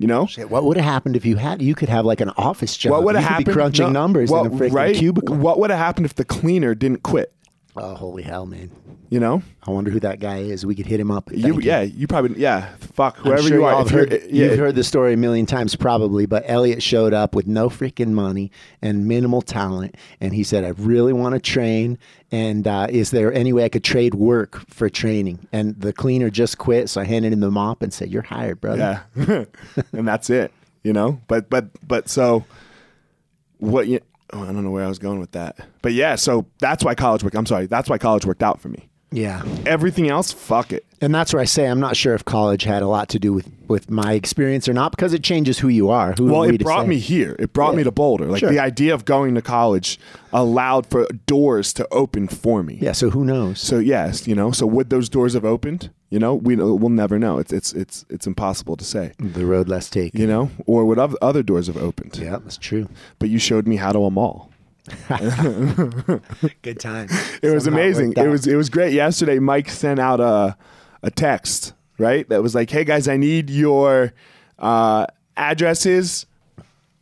You know, Shit, what would have happened if you had? You could have like an office job. what would have You could happened? Be crunching No, numbers well, in a freaking right? cubicle. What would have happened if the cleaner didn't quit? Oh, holy hell, man! You know, I wonder who that guy is. We could hit him up. you, yeah, you probably, yeah, fuck whoever sure you are. if have heard, yeah, You've heard the story a million times, probably. But Eliot showed up with no freaking money and minimal talent, and he said, "I really want to train. And uh, is there any way I could trade work for training?" And the cleaner just quit, so I handed him the mop and said, "You're hired, brother." Yeah, and that's it. You know, but but but so what? You, Oh, I don't know where I was going with that, but yeah. So that's why college worked. I'm sorry. That's why college worked out for me. yeah. Everything else, fuck it. And that's where I say I'm not sure if college had a lot to do with, with my experience or not because it changes who you are. Who Well, it brought me here. It brought me to Boulder. Like Sure. the idea of going to college allowed for doors to open for me. Yeah, so who knows? So yes, you know. So would those doors have opened? You know, we we'll never know. It's it's it's it's impossible to say. The road less taken. You know, or what oth- other doors have opened? Yeah, that's true. But you showed me how to Amal. Good time. It was amazing. It was it was great. Yesterday, Mike sent out a a text right that was like, "Hey guys, I need your uh, addresses,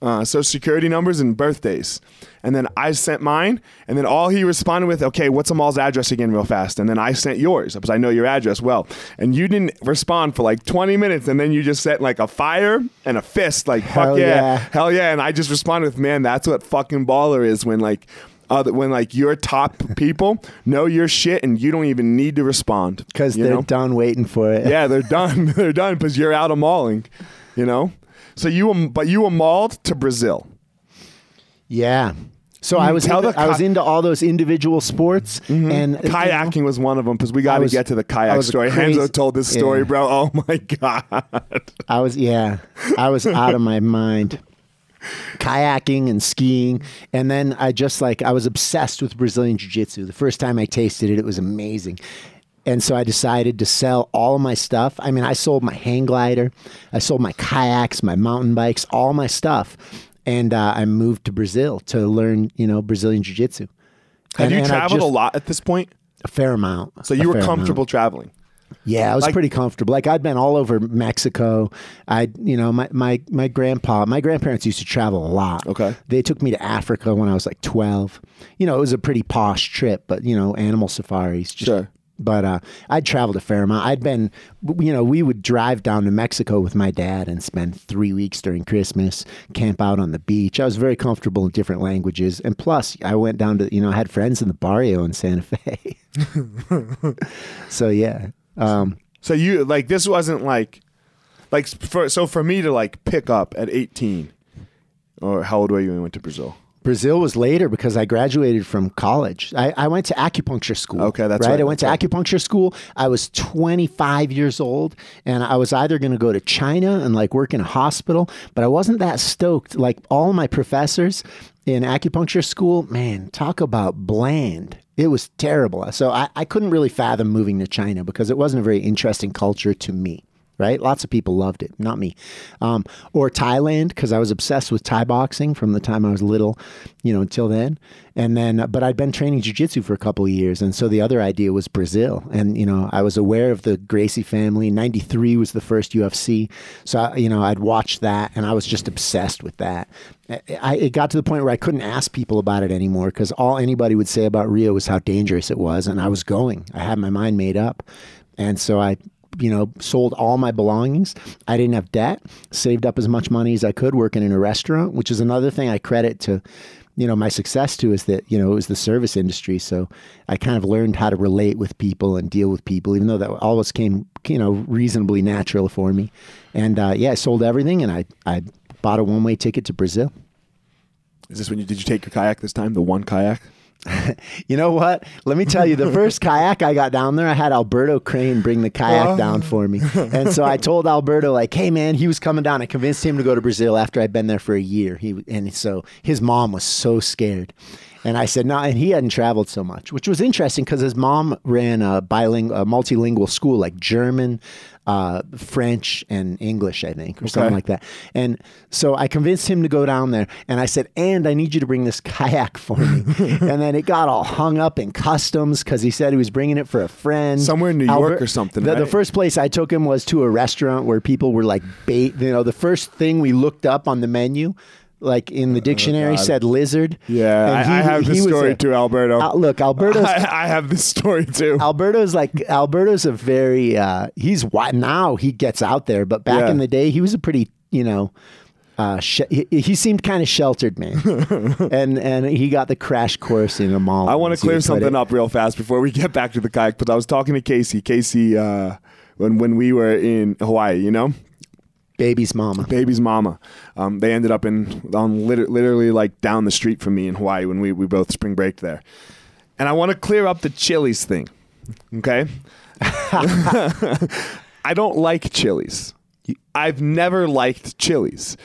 uh, social security numbers, and birthdays." And then I sent mine, and then all he responded with, "Okay, what's Amal's address again, real fast?" And then I sent yours because I know your address well. And you didn't respond for like 20 minutes, and then you just sent like a fire and a fist, like Hell "Fuck yeah, yeah. hell yeah!" And I just responded with, "Man, that's what fucking baller is when like." Uh, when like your top people know your shit and you don't even need to respond Because they're know? done waiting for it. yeah they're done they're done because you're out of mauling you know so you were- but you were mauled to Brazil Yeah. So mm, I was tell into, the I was into all those individual sports mm-hmm. and you know, kayaking was one of them because we got to get to the kayak story crazy- Renzo told this story yeah. bro oh my god I was yeah, I was out of my mind. Kayaking and skiing, and then I just like I was obsessed with Brazilian Jiu Jitsu. The first time I tasted it, it was amazing. And so I decided to sell all of my stuff. I mean, I sold my hang glider, I sold my kayaks, my mountain bikes, all my stuff, and uh, I moved to Brazil to learn, you know, Brazilian Jiu Jitsu. have you traveled a lot at this point A fair amount. so you were fair amount. comfortable traveling Yeah, I was Like- pretty comfortable. Like I'd been all over Mexico. I, you know, my my my grandpa, my grandparents used to travel a lot. Okay. They took me to Africa when I was like twelve. You know, it was a pretty posh trip, but you know, animal safaris. Just, Sure. But uh, I'd traveled a fair amount. I'd been, you know, we would drive down to Mexico with my dad and spend three weeks during Christmas, camp out on the beach. I was very comfortable in different languages, and plus, I went down to, you know, I had friends in the barrio in Santa Fe. so yeah, um, so you like this wasn't like like for so for me to like pick up at 18 or how old were you when you went to Brazil Brazil was later because I graduated from college. I, I went to acupuncture school. Okay, that's right. right, I went to right. acupuncture school. I was 25 years old, and I was either going to go to China and like work in a hospital, but I wasn't that stoked. Like all my professors in acupuncture school, man, talk about bland. It was terrible. So I, I couldn't really fathom moving to China because it wasn't a very interesting culture to me right? Lots of people loved it, not me. Um, or Thailand, because I was obsessed with Thai boxing from the time I was little, you know, until then. And then, but I'd been training jujitsu for a couple of years. And so the other idea was Brazil. And, you know, I was aware of the Gracie family. 93 was the first UFC. So, I, you know, I'd watched that and I was just obsessed with that. I, I- it got to the point where I couldn't ask people about it anymore because all anybody would say about Rio was how dangerous it was. And I was going, I had my mind made up. And so I you know, sold all my belongings. I didn't have debt, saved up as much money as I could working in a restaurant, which is another thing I credit to, you know, my success to is that, you know, it was the service industry. So I kind of learned how to relate with people and deal with people, even though that always came, you know, reasonably natural for me. And uh, yeah, I sold everything and I, I bought a one way ticket to Brazil. is this when you did you take your kayak this time the one kayak You know what? Let me tell you, the first kayak I got down there, I had Alberto Crane bring the kayak Oh. down for me. And so I told Alberto, like, hey, man, he was coming down. I convinced him to go to Brazil after I'd been there for a year. He And so his mom was so scared. And I said no, and he hadn't traveled so much, which was interesting because his mom ran a bilingual, a multilingual school like German, uh, French, and English, I think, or something like that. And so I convinced him to go down there, and I said, and I need you to bring this kayak for me. and then it got all hung up in customs because he said he was bringing it for a friend Somewhere in New York or something, The, the first place I took him was to a restaurant where people were like bait. You know, the first thing we looked up on the menu. Like in the dictionary, Oh, said lizard. Yeah, And I, have this he story a- too, Alberto. Al- look, Alberto. I, I have this story too. Alberto's like Alberto's a very uh, he's what now he gets out there, but back Yeah. in the day he was a pretty you know. Uh, sh- he, he seemed kind of sheltered, man, and and he got the crash course in Amal. I want to clear something up real fast before we get back to the kayak. But I was talking to Casey. Casey, uh, when when we were in Hawaii, you know, Baby's mama. baby's mama. Um, they ended up in on liter- literally like down the street from me in Hawaii when we we both spring break there. And I want to clear up the Chili's thing. Okay, I don't like chilies. I've never liked chilies.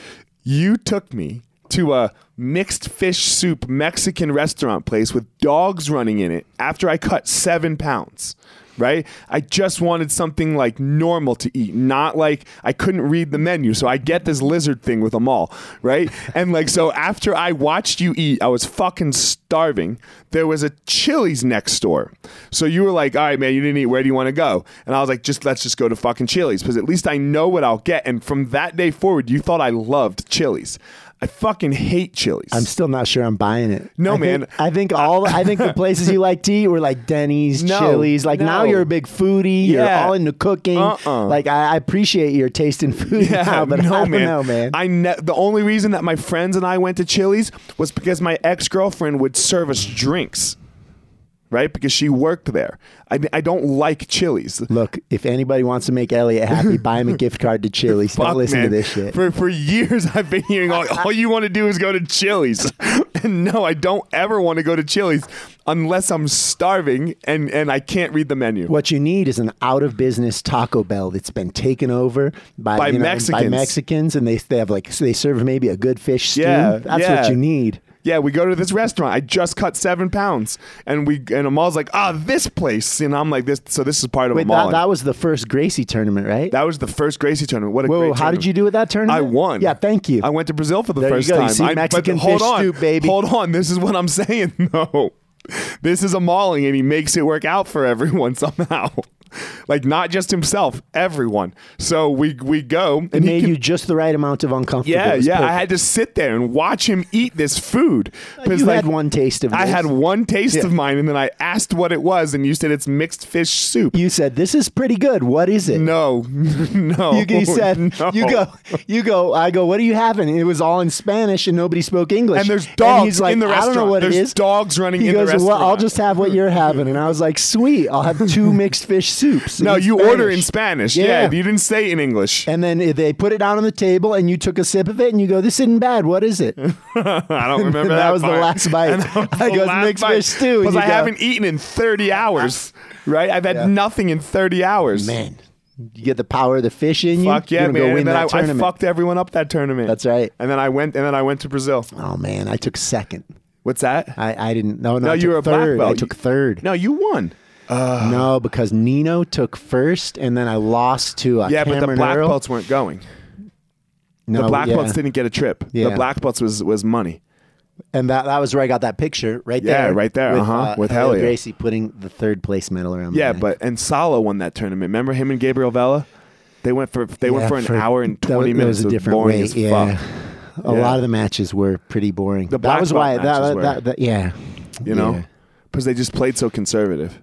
You took me to a mixed fish soup Mexican restaurant place with dogs running in it after I cut seven pounds. Right? I just wanted something like normal to eat, not like I couldn't read the menu. So I get this lizard thing with them all. Right? and like, so after I watched you eat, I was fucking starving. There was a Chili's next door. So you were like, all right, man, you didn't eat. Where do you want to go? And I was like, just let's just go to fucking Chili's because at least I know what I'll get. And from that day forward, you thought I loved Chili's. I fucking hate Chili's. I'm still not sure I'm buying it. No, I think- man. I think all I think the places you like to eat were like Denny's, No, Chili's. Like now you're a big foodie. You're Yeah. all into cooking. Uh-uh. Like I, I appreciate your taste in food now, but no, I don't man. know, man. I ne- the only reason that my friends and I went to Chili's was because my ex girlfriend would serve us drinks, right? Because she worked there. I, I don't like Chili's. Look, if anybody wants to make Eliot happy, buy him a gift card to Chili's. Don't listen man. to this shit. For for years, I've been hearing all, all you want to do is go to Chili's, and no, I don't ever want to go to Chili's unless I'm starving and and I can't read the menu. What you need is an out of business Taco Bell that's been taken over by, By you know, by Mexicans. Mexicans, and they they have like so they serve maybe a good fish stew. Yeah, That's yeah. what you need. Yeah, we go to this restaurant. I just cut seven pounds, and we and Amal's like, ah, this place, and I'm like, this. So this is part of Wait, Amal. that, that was the first Gracie tournament, right? That was the first Gracie tournament. What a Whoa, great how tournament. did you do with that tournament? I won. Yeah, thank you. I went to Brazil for the There you first go. You time. see I, Mexican fish on, stew, baby. Hold on. This is what I'm saying. No, this is Amaling, and he makes it work out for everyone somehow. like not just himself, everyone. So we we go, and it made can- you just the right amount of uncomfortable. yeah, yeah. I had to sit there and watch him eat this food. You like, had one taste of I this. had one taste Yeah. of mine, and then I asked what it was, and you said it's mixed fish soup. You said this is pretty good. What is it? no, no. You, you said no. you go, you go. I go. What are you having? And it was all in Spanish, and nobody spoke English. And there's dogs he's like, in the restaurant. I don't know what there's it is. dogs running He in goes, the well. I'll just have what you're having. And I was like, sweet. I'll have two mixed fish soups. No, you Spanish. order in Spanish. Yeah. Yeah. you didn't say in English. And then they put it down on the table, and you took a sip of it, and you go, "This isn't bad. What is it?" I don't remember that. that was the last bite. I last "Mixed bite. fish stew," Because I go- haven't eaten in 30 hours. Right? I've had Yeah. nothing in 30 hours. Man, you get the power of the fish in you. Fuck yeah, man! Go and then I, I fucked everyone up that tournament. That's right. And then I went. And then I went to Brazil. Oh man, I took second. What's that? I, I didn't. No, no. No, you took were a black third. I took third. No, you won. No, because Nino took first, and then I lost to uh, Yeah, but the black Earl. belts weren't going. No, the black yeah. belts didn't get a trip. The black belts was was money. and that that was where I got that picture right Yeah, there. Yeah, right there, with, uh-huh, with Helio. Gracie putting the third place medal around. Yeah, but and Sala won that tournament. Remember him and Gabriel Vella? They went for they went for an hour and twenty was- minutes. That was a different way. Yeah. fuck. A Yeah. lot of the matches were pretty boring. The that was why. That, were. that, that, yeah. You know, Yeah. because they just played so conservative,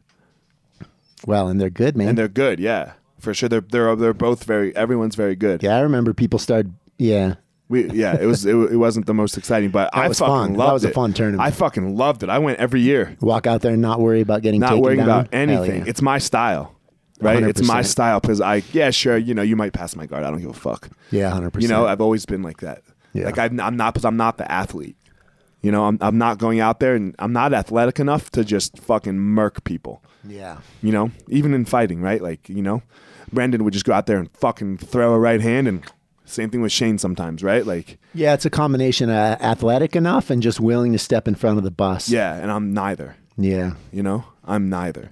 Well, and they're good, man. and they're good. Yeah, for sure. They're they're they're both very. Everyone's very good. yeah, I remember people started. Yeah. We yeah. It was it, it wasn't the most exciting, but I was fucking fun. That loved was a it. fun tournament. I fucking loved it. I went every year, Walk out there and not worry about getting not taken worrying down. about Hell anything. yeah. It's my style. Right, it's my 100%. style because I yeah sure you know you might pass my guard I don't give a fuck yeah, hundred percent. You percent. know, I've always been like that. Yeah. Like I'm, I'm not because I'm not the athlete. You know, I'm I'm not going out there and I'm not athletic enough to just fucking murk people. yeah. You know, even in fighting, right? Like you know, Brandon would just go out there and fucking throw a right hand and Same thing with Shane sometimes, right? Like, Yeah, it's a combination of athletic enough and just willing to step in front of the bus. yeah, and I'm neither. Yeah. You know, I'm neither.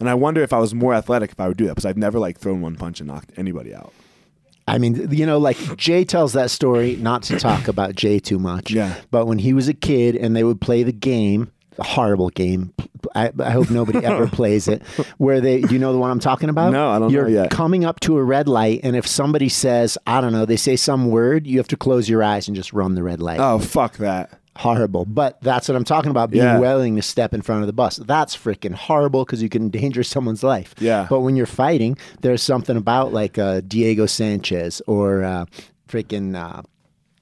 And I wonder if I was more athletic if I would do that because I've never like thrown one punch and knocked anybody out. I mean, you know, like Jay tells that story, not to talk about Jay too much. Yeah. But when he was a kid and they would play the game, a horrible game. I, I hope nobody ever plays it. Where they, do you know the one I'm talking about? No, I don't know You're yet. coming up to a red light, and if somebody says, I don't know, they say some word, you have to close your eyes and just run the red light. Oh fuck that. Horrible. But that's what I'm talking about being Yeah. willing to step in front of the bus. That's freaking horrible because you can endanger someone's life. Yeah. But when you're fighting, there's something about like uh, Diego Sanchez or uh, freaking uh,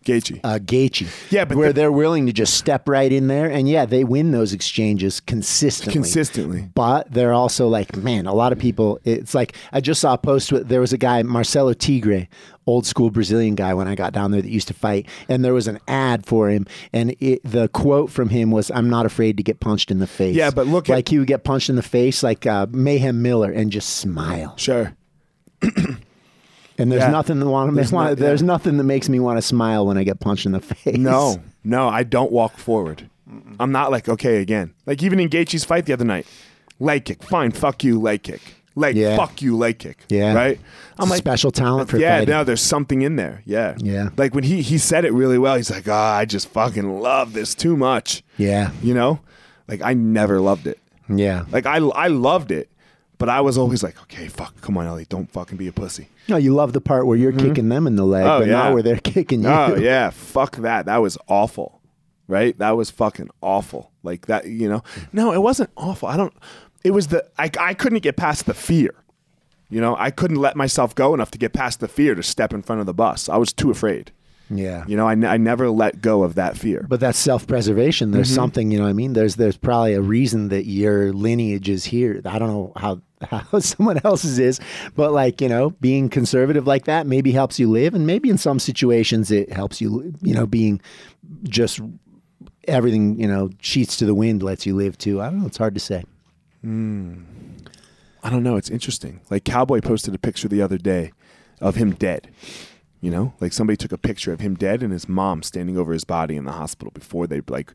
Gaethje. uh, Gaethje. Yeah, but where the- they're willing to just step right in there, and yeah, they win those exchanges consistently. Consistently. But they're also like, man, a lot of people. It's like I just saw a post with there was a guy Marcelo Tigre, old school Brazilian guy when I got down there that used to fight, and there was an ad for him, and it, the quote from him was, "I'm not afraid to get punched in the face." Yeah, but look at- like he would get punched in the face like uh, Mayhem Miller and just smile. Sure. And there's Yeah. nothing that want There's There's yeah. nothing that makes me want to smile when I get punched in the face. No, no, I don't walk forward. I'm not like okay again. Like even in Gaethje's fight the other night, leg kick, fine, fuck you, leg kick, leg, Yeah. fuck you, leg kick. Yeah. right. I'm like, special talent for yeah, fighting. no, there's something in there. Yeah, Yeah. Like when he he said it really well. He's like, oh, I just fucking love this too much. Yeah, You know, like I never loved it. yeah. Like I I loved it, but I was always like, okay, fuck, come on, Ellie, don't fucking be a pussy. No, you love the part where you're mm-hmm. kicking them in the leg, Oh, but yeah. not where they're kicking you. Oh yeah, fuck that. That was awful. Right? That was fucking awful. Like that, you know. No, it wasn't awful. I don't it was the I I couldn't get past the fear. You know, I couldn't let myself go enough to get past the fear to step in front of the bus. I was too afraid. Yeah. You know, I, I never let go of that fear. But that's self-preservation. There's Mm-hmm. something, you know what I mean? There's there's probably a reason that your lineage is here. I don't know how how someone else's is, but like, you know, being conservative like that maybe helps you live and maybe in some situations it helps you, you know, being just everything, you know, sheets to the wind lets you live too. I don't know, it's hard to say. I don't know. It's interesting. Like Cowboy posted a picture the other day of him dead. You know, like somebody took a picture of him dead and his mom standing over his body in the hospital before they like,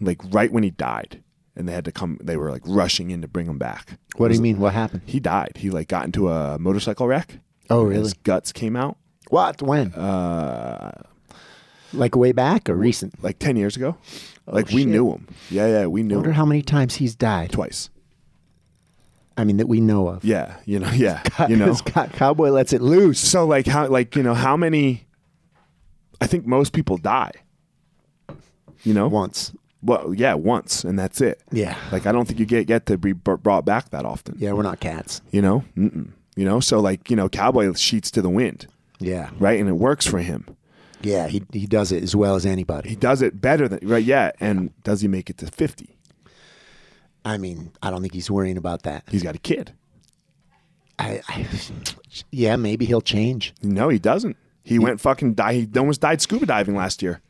like right when he died, and they had to come. They were like rushing in to bring him back. What do you mean? What happened? He died. He like got into a motorcycle wreck. Oh, really? His guts came out. What? When? Uh, like way back or recent? like ten years ago. like we shit. knew him. Yeah, yeah, we knew. I wonder him how many times he's died. twice. I mean, that we know of. Yeah, you know, yeah, you know. Cowboy lets it loose. So like how like you know how many? I think most people die. You know, Once. well, yeah, once, and that's it. Yeah. Like I don't think you get get to be br- brought back that often. Yeah, we're not cats. You know, Mm-mm. you know. So like you know, cowboy sheets to the wind, Yeah. right, and it works for him. Yeah, he, he does it as well as anybody. He does it better than right. Yeah, and does he make it to fifty? I mean, I don't think he's worrying about that. He's got a kid. I, I yeah, maybe he'll change. No, he doesn't. He went fucking die. He almost died scuba diving last year.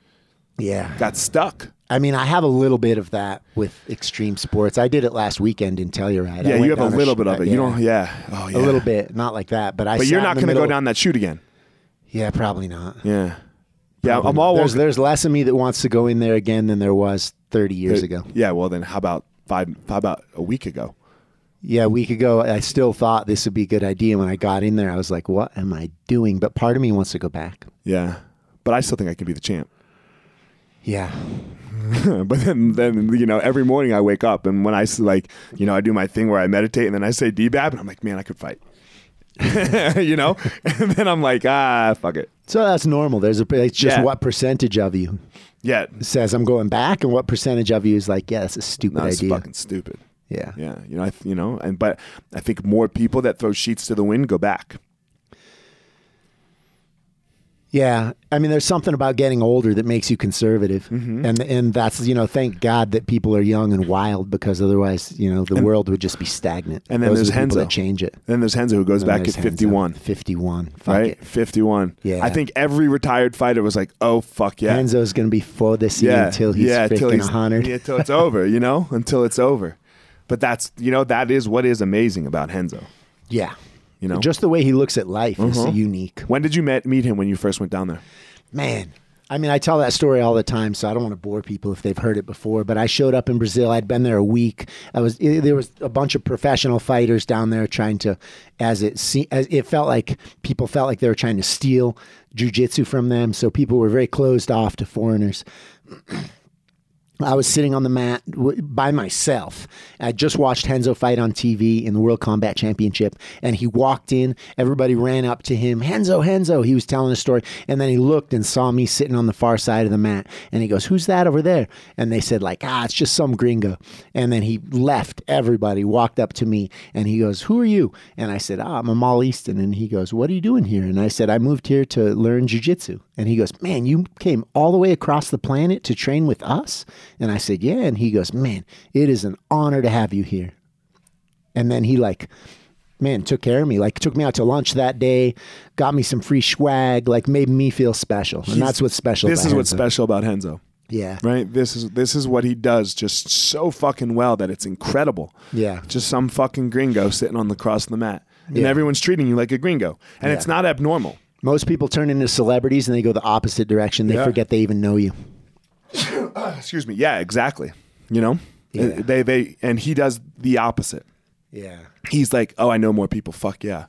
Yeah. Got stuck. I mean, I have a little bit of that with extreme sports. I did it last weekend in Telluride. Yeah, you have a little sh- bit of it. yeah, You don't. Yeah. Oh yeah. a little bit, not like that, but I. But you're not going to go down that chute again. Yeah, probably not. Yeah. Yeah, I'm all there's, there's less of me that wants to go in there again than there was 30 years ago. Yeah, well then how about five how about a week ago? Yeah, a week ago, I still thought this would be a good idea. When I got in there, I was like, what am I doing? But part of me wants to go back. Yeah. But I still think I can be the champ. Yeah. but then then you know, every morning I wake up and when I like, you know, I do my thing where I meditate and then I say DBAB and I'm like, man, I could fight. you know? And then I'm like, ah, fuck it. So that's normal. There's a, it's just Yeah. what percentage of you Yeah. says I'm going back and what percentage of you is like, yeah, that's a stupid No, it's idea. fucking stupid. yeah. Yeah. You know, I, you know, and but I think more people that throw sheets to the wind go back. Yeah, I mean, there's something about getting older that makes you conservative, Mm-hmm. and and that's you know, thank God that people are young and wild because otherwise, you know, the world would just be stagnant. and then Those there's the Renzo. that change it. Then there's Renzo who goes And back at Renzo. 51. 51. Fuck right? it. 51. Yeah. I think every retired fighter was like, "Oh fuck yeah." Renzo's going to be for this yeah, until he's yeah, freaking he's 100. Yeah, until it's over, you know? Until it's over. But that's, you know, that is what is amazing about Renzo. Yeah. You know. Just the way he looks at life is Uh-huh. unique. when did you met, meet him? When you first went down there? Man, I mean, I tell that story all the time, so I don't want to bore people if they've heard it before. But I showed up in Brazil. I'd been there a week. I was i there was a bunch of professional fighters down there trying to, as it se- as it felt like people felt like they were trying to steal jujitsu from them. So people were very closed off to foreigners. I was sitting on the mat w- by myself. I just watched Renzo fight on TV in the World Combat Championship, and he walked in. Everybody ran up to him. Renzo, Renzo. He was telling a story, and then he looked and saw me sitting on the far side of the mat, and he goes, "Who's that over there?" And they said, "Like, ah, it's just some gringo." And then he left. Everybody walked up to me, and he goes, "Who are you?" And I said, "Ah, I'm Amal Easton." And he goes, "What are you doing here?" And I said, "I moved here to learn jujitsu." And he goes, Man, you came all the way across the planet to train with us? And I said, Yeah. And he goes, Man, it is an honor to have you here. And then he like, man, took care of me. Like took me out to lunch that day, got me some free swag, like made me feel special. And that's what's special. This is what's Renzo. special about Renzo. Yeah. Right? This is this is what he does just so fucking well that it's incredible. Yeah. Just some fucking gringo sitting on the cross of the mat. And Yeah. everyone's treating you like a gringo. And it's not abnormal. Most people turn into celebrities and they go the opposite direction. They Yeah. forget they even know you. Excuse me. Yeah, exactly. You know? Yeah. They they and he does the opposite. Yeah. He's like, "Oh, I know more people. Fuck yeah."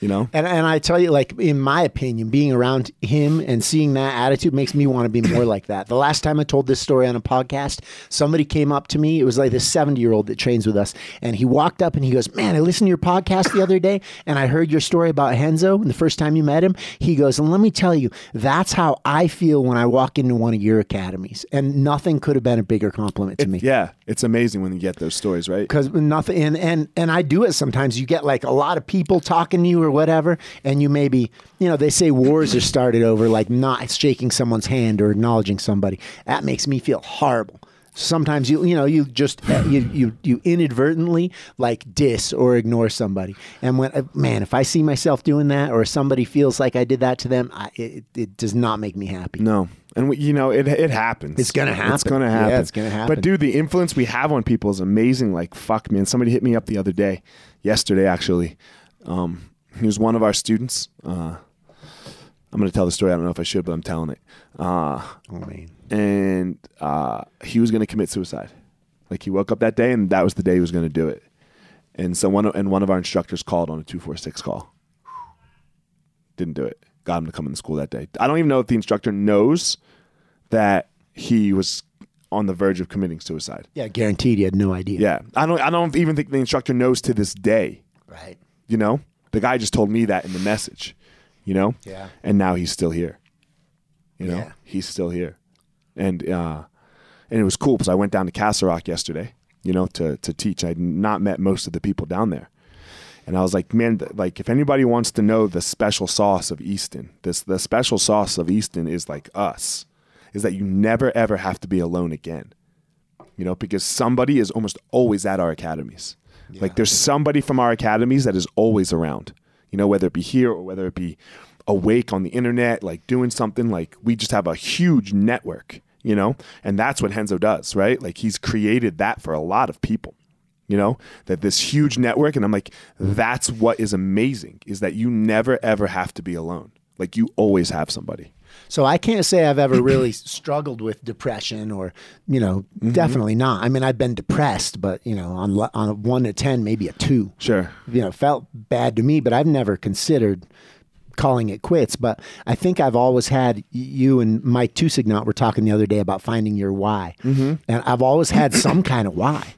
You know? And and I tell you, like in my opinion, being around him and seeing that attitude makes me want to be more like that. The last time I told this story on a podcast, somebody came up to me. It was like this seventy year old that trains with us, and he walked up and he goes, "Man, I listened to your podcast the other day, and I heard your story about Renzo. And the first time you met him, he goes, and let me tell you, that's how I feel when I walk into one of your academies, and nothing could have been a bigger compliment to me." Yeah, it's amazing when you get those stories, right? because nothing and, and and I do it sometimes. You get like a lot of people talking to you or whatever, and you maybe you know they say wars are started over like not shaking someone's hand or acknowledging somebody. That makes me feel horrible. Sometimes you you know you just you you you inadvertently like diss or ignore somebody, and when uh, man, if I see myself doing that or somebody feels like I did that to them, I, it it does not make me happy. No. And we, you know, it it happens. It's gonna happen. It's gonna happen. Yeah, happen. it's gonna happen. But dude, the influence we have on people is amazing. Like fuck, man. Somebody hit me up the other day, yesterday actually. Um, he was one of our students. Uh, I'm gonna tell the story. I don't know if I should, but I'm telling it. Uh, Oh man, and uh, he was gonna commit suicide. Like he woke up that day, and that was the day he was gonna do it. And so one of, and one of our instructors called on a two four six call. Didn't do it. Got him to come in the school that day. I don't even know if the instructor knows that he was on the verge of committing suicide. yeah, guaranteed. He had no idea. Yeah, I don't. I don't even think the instructor knows to this day. right. You know, the guy just told me that in the message. You know. Yeah. And now he's still here. You know, Yeah. he's still here, and uh, and it was cool because I went down to Castle Rock yesterday. You know, to to teach. I'd not met most of the people down there. And I was like, man, th- like if anybody wants to know the special sauce of Easton, this the special sauce of Easton is like us, is that you never ever have to be alone again. You know, because somebody is almost always at our academies. Like there's somebody from our academies that is always around. You know, whether it be here or whether it be awake on the internet, like doing something. Like we just have a huge network. You know, and that's what Renzo does, right? Like he's created that for a lot of people you know that this huge network and i'm like that's what is amazing is that you never ever have to be alone like you always have somebody So I can't say I've ever really struggled with depression, or you know, Mm-hmm. definitely not. I mean, I've been depressed, but you know, on on a one to ten, maybe a two. sure You know, felt bad to me, but I've never considered calling it quits. But I think I've always had you and Mike Tusignant were talking the other day about finding your why, Mm-hmm. and I've always had some kind of why.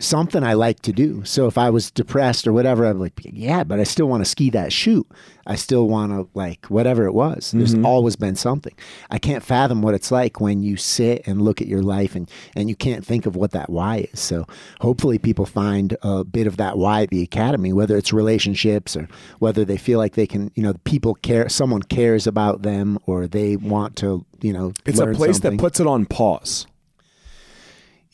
Something I like to do. So if I was depressed or whatever, I'm like, yeah, but I still want to ski that shoot. I still want to like whatever it was. There's mm-hmm. always been something. I can't fathom what it's like when you sit and look at your life and and you can't think of what that why is. So hopefully people find a bit of that why at the academy, whether it's relationships or whether they feel like they can, you know, people care, someone cares about them or they want to, you know, it's a place something. that puts it on pause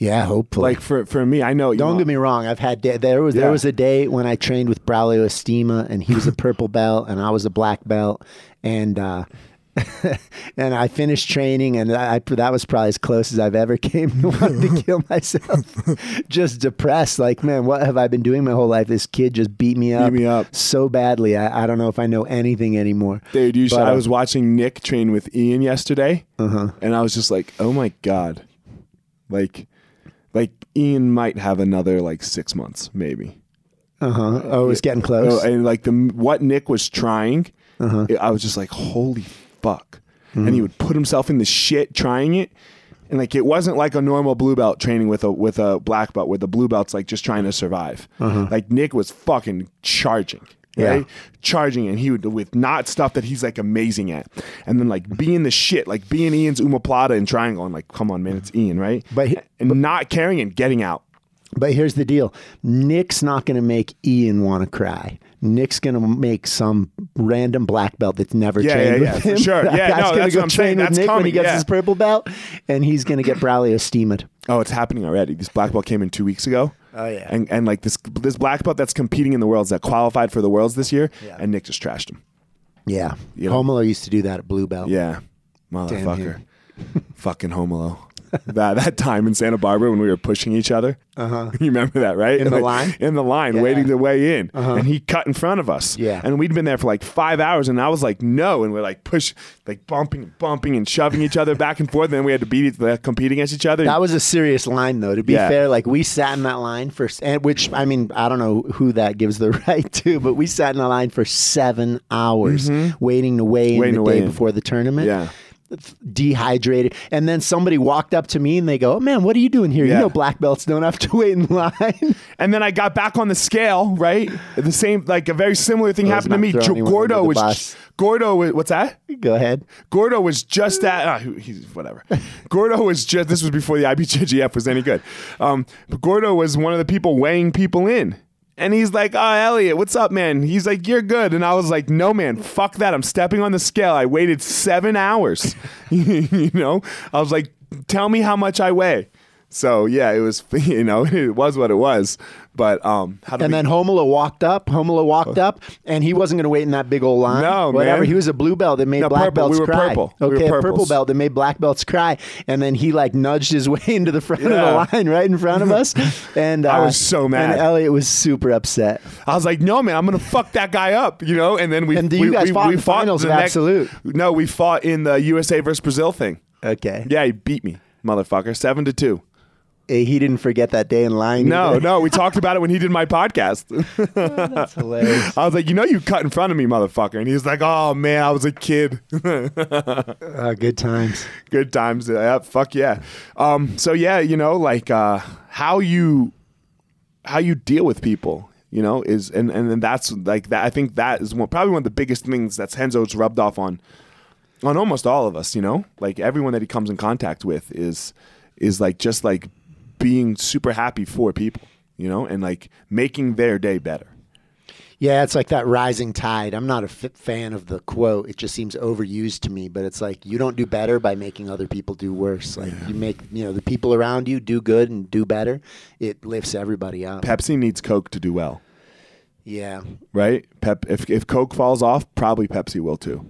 yeah, hopefully. like for for me i know Don't know, get me wrong. I've had day, there was there was a day when I trained with Braulio Estima, and he was a purple belt, and I was a black belt, and uh, and I finished training, and I, that was probably as close as I've ever came to wanting to kill myself. just depressed, like man, what have I been doing my whole life? This kid just beat me up, Beat me up. so badly. I, I don't know if I know anything anymore. Dude, you should, I uh, was watching Nick train with Ian yesterday, Uh-huh. and I was just like, "Oh my god!" Like, like Ian might have another like six months, maybe. Uh huh. Oh, it's getting close. Oh, and like the what Nick was trying, Uh-huh. I was just like, "Holy fuck!" Mm-hmm. And he would put himself in the shit trying it, and like it wasn't like a normal blue belt training with a with a black belt, where the blue belt's like just trying to survive. Like Nick was fucking charging. Uh-huh. Yeah. Charging and he would with not stuff that he's like amazing at. And then like being the shit, like being Ian's omoplata and triangle and like, come on, man, it's Ian, right? But he- and not caring and getting out. But here's the deal Nick's not going to make Ian want to cry. Nick's going to make some random black belt that's never Yeah, trained yeah, with yeah, him. sure. That Yeah, no, gonna that's go I'm saying. train with That's Nick when he gets his purple belt, and he's going to get Braulio steamed. Oh, it's happening already. This black belt came in two weeks ago. Oh, yeah. And and like this this black belt that's competing in the worlds that qualified for the worlds this year, Yeah. and Nick just trashed him. Yeah. You know? Romulo used to do that at Blue Belt. Yeah, Damn motherfucker, fucking Romulo. That that time in Santa Barbara when we were pushing each other. Uh-huh. You remember that, right? In the Like, line? In the line, Yeah. waiting to weigh in, and he cut in front of us. Yeah. and we'd been there for like five hours, and I was like, no, and we're like push, like bumping, bumping, and shoving each other back and forth. And then we had to beat, each- compete against each other. That was a serious line, though. To be Yeah. fair, like we sat in that line for, and which I mean, I don't know who that gives the right to, but we sat in the line for seven hours waiting to weigh in Mm-hmm. Waiting the day in. before the tournament. Yeah. Dehydrated, and then somebody walked up to me and they go, "Oh man, what are you doing here? Yeah. You know, black belts don't have to wait in line." And then I got back on the scale, right? The same, like a very similar thing happened to me. Gordo was, bus. Gordo, was, what's that? go ahead. Gordo was just at, uh, he's whatever. Gordo was just, this was before the IBJJF was any good. Um, but Gordo was one of the people weighing people in. And he's like, oh, Eliot, what's up, man? He's like, you're good. And I was like, no, man, fuck that. I'm stepping on the scale. I waited seven hours. you know, I was like, tell me how much I weigh. So yeah, it was, you know, it was what it was. But um, how And we- then Romulo walked up. Romulo walked up, and he wasn't going to wait in that big old line. No, whatever. man. He was a blue belt that made No, black purple. belts We were cry. purple. We were Okay, a purple belt that made black belts cry, and then he like nudged his way into the front Yeah. of the line, right in front of us. And uh, I was so mad. And Eliot was super upset. I was like, no, man, I'm gonna fuck that guy up, you know. And then we And you we, guys we, fought we in finals the of Absolute. No, we fought in the USA versus Brazil thing. Okay. Yeah, he beat me, motherfucker, seven to two. Eh, He didn't forget that day in line. No, either. no, we talked about it when he did my podcast. That's hilarious. I was like, you know, you cut in front of me, motherfucker, and he was like, oh man, I was a kid. Uh, good times. Good times. Yeah, fuck yeah. Um, so yeah, you know, like uh, how you how you deal with people, you know, is and and, and that's like that. I think that is one, probably one of the biggest things that's Renzo's rubbed off on on almost all of us. You know, like everyone that he comes in contact with is is like just like being super happy for people, you know, and like making their day better. Yeah, it's like that rising tide. I'm not a f- fan of the quote. It just seems overused to me. But it's like you don't do better by making other people do worse. Like you make you know the people around you do good and do better. It lifts everybody up. Pepsi needs Coke to do well, Yeah, right? Pep if if Coke falls off, probably Pepsi will too.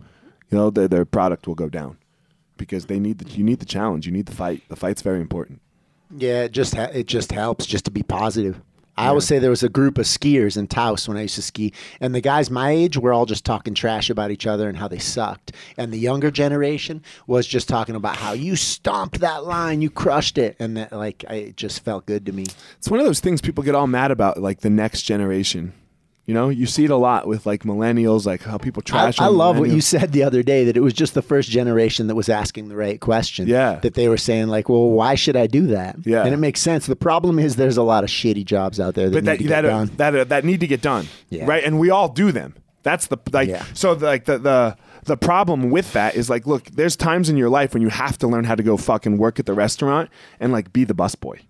You know, their their product will go down because they need the you need the challenge, you need the fight. The fight's very important. Yeah. It just ha- it just helps just to be positive. I always say there was a group of skiers in Taos when I used to ski, and the guys my age were all just talking trash about each other and how they sucked. And the younger generation was just talking about how you stomped that line, you crushed it, and that like I, it just felt good to me. It's one of those things people get all mad about, like the next generation. You know, you see it a lot with like millennials, like how people trash. I on love what you said the other day that it was just the first generation that was asking the right question. Yeah. That they were saying, like, well, why should I do that? Yeah. And it makes sense. The problem is there's a lot of shitty jobs out there that but need that to that, get done. that that need to get done, Yeah. right? And we all do them. That's the like. Yeah. So like the the the problem with that is like, look, there's times in your life when you have to learn how to go fucking work at the restaurant and like be the busboy,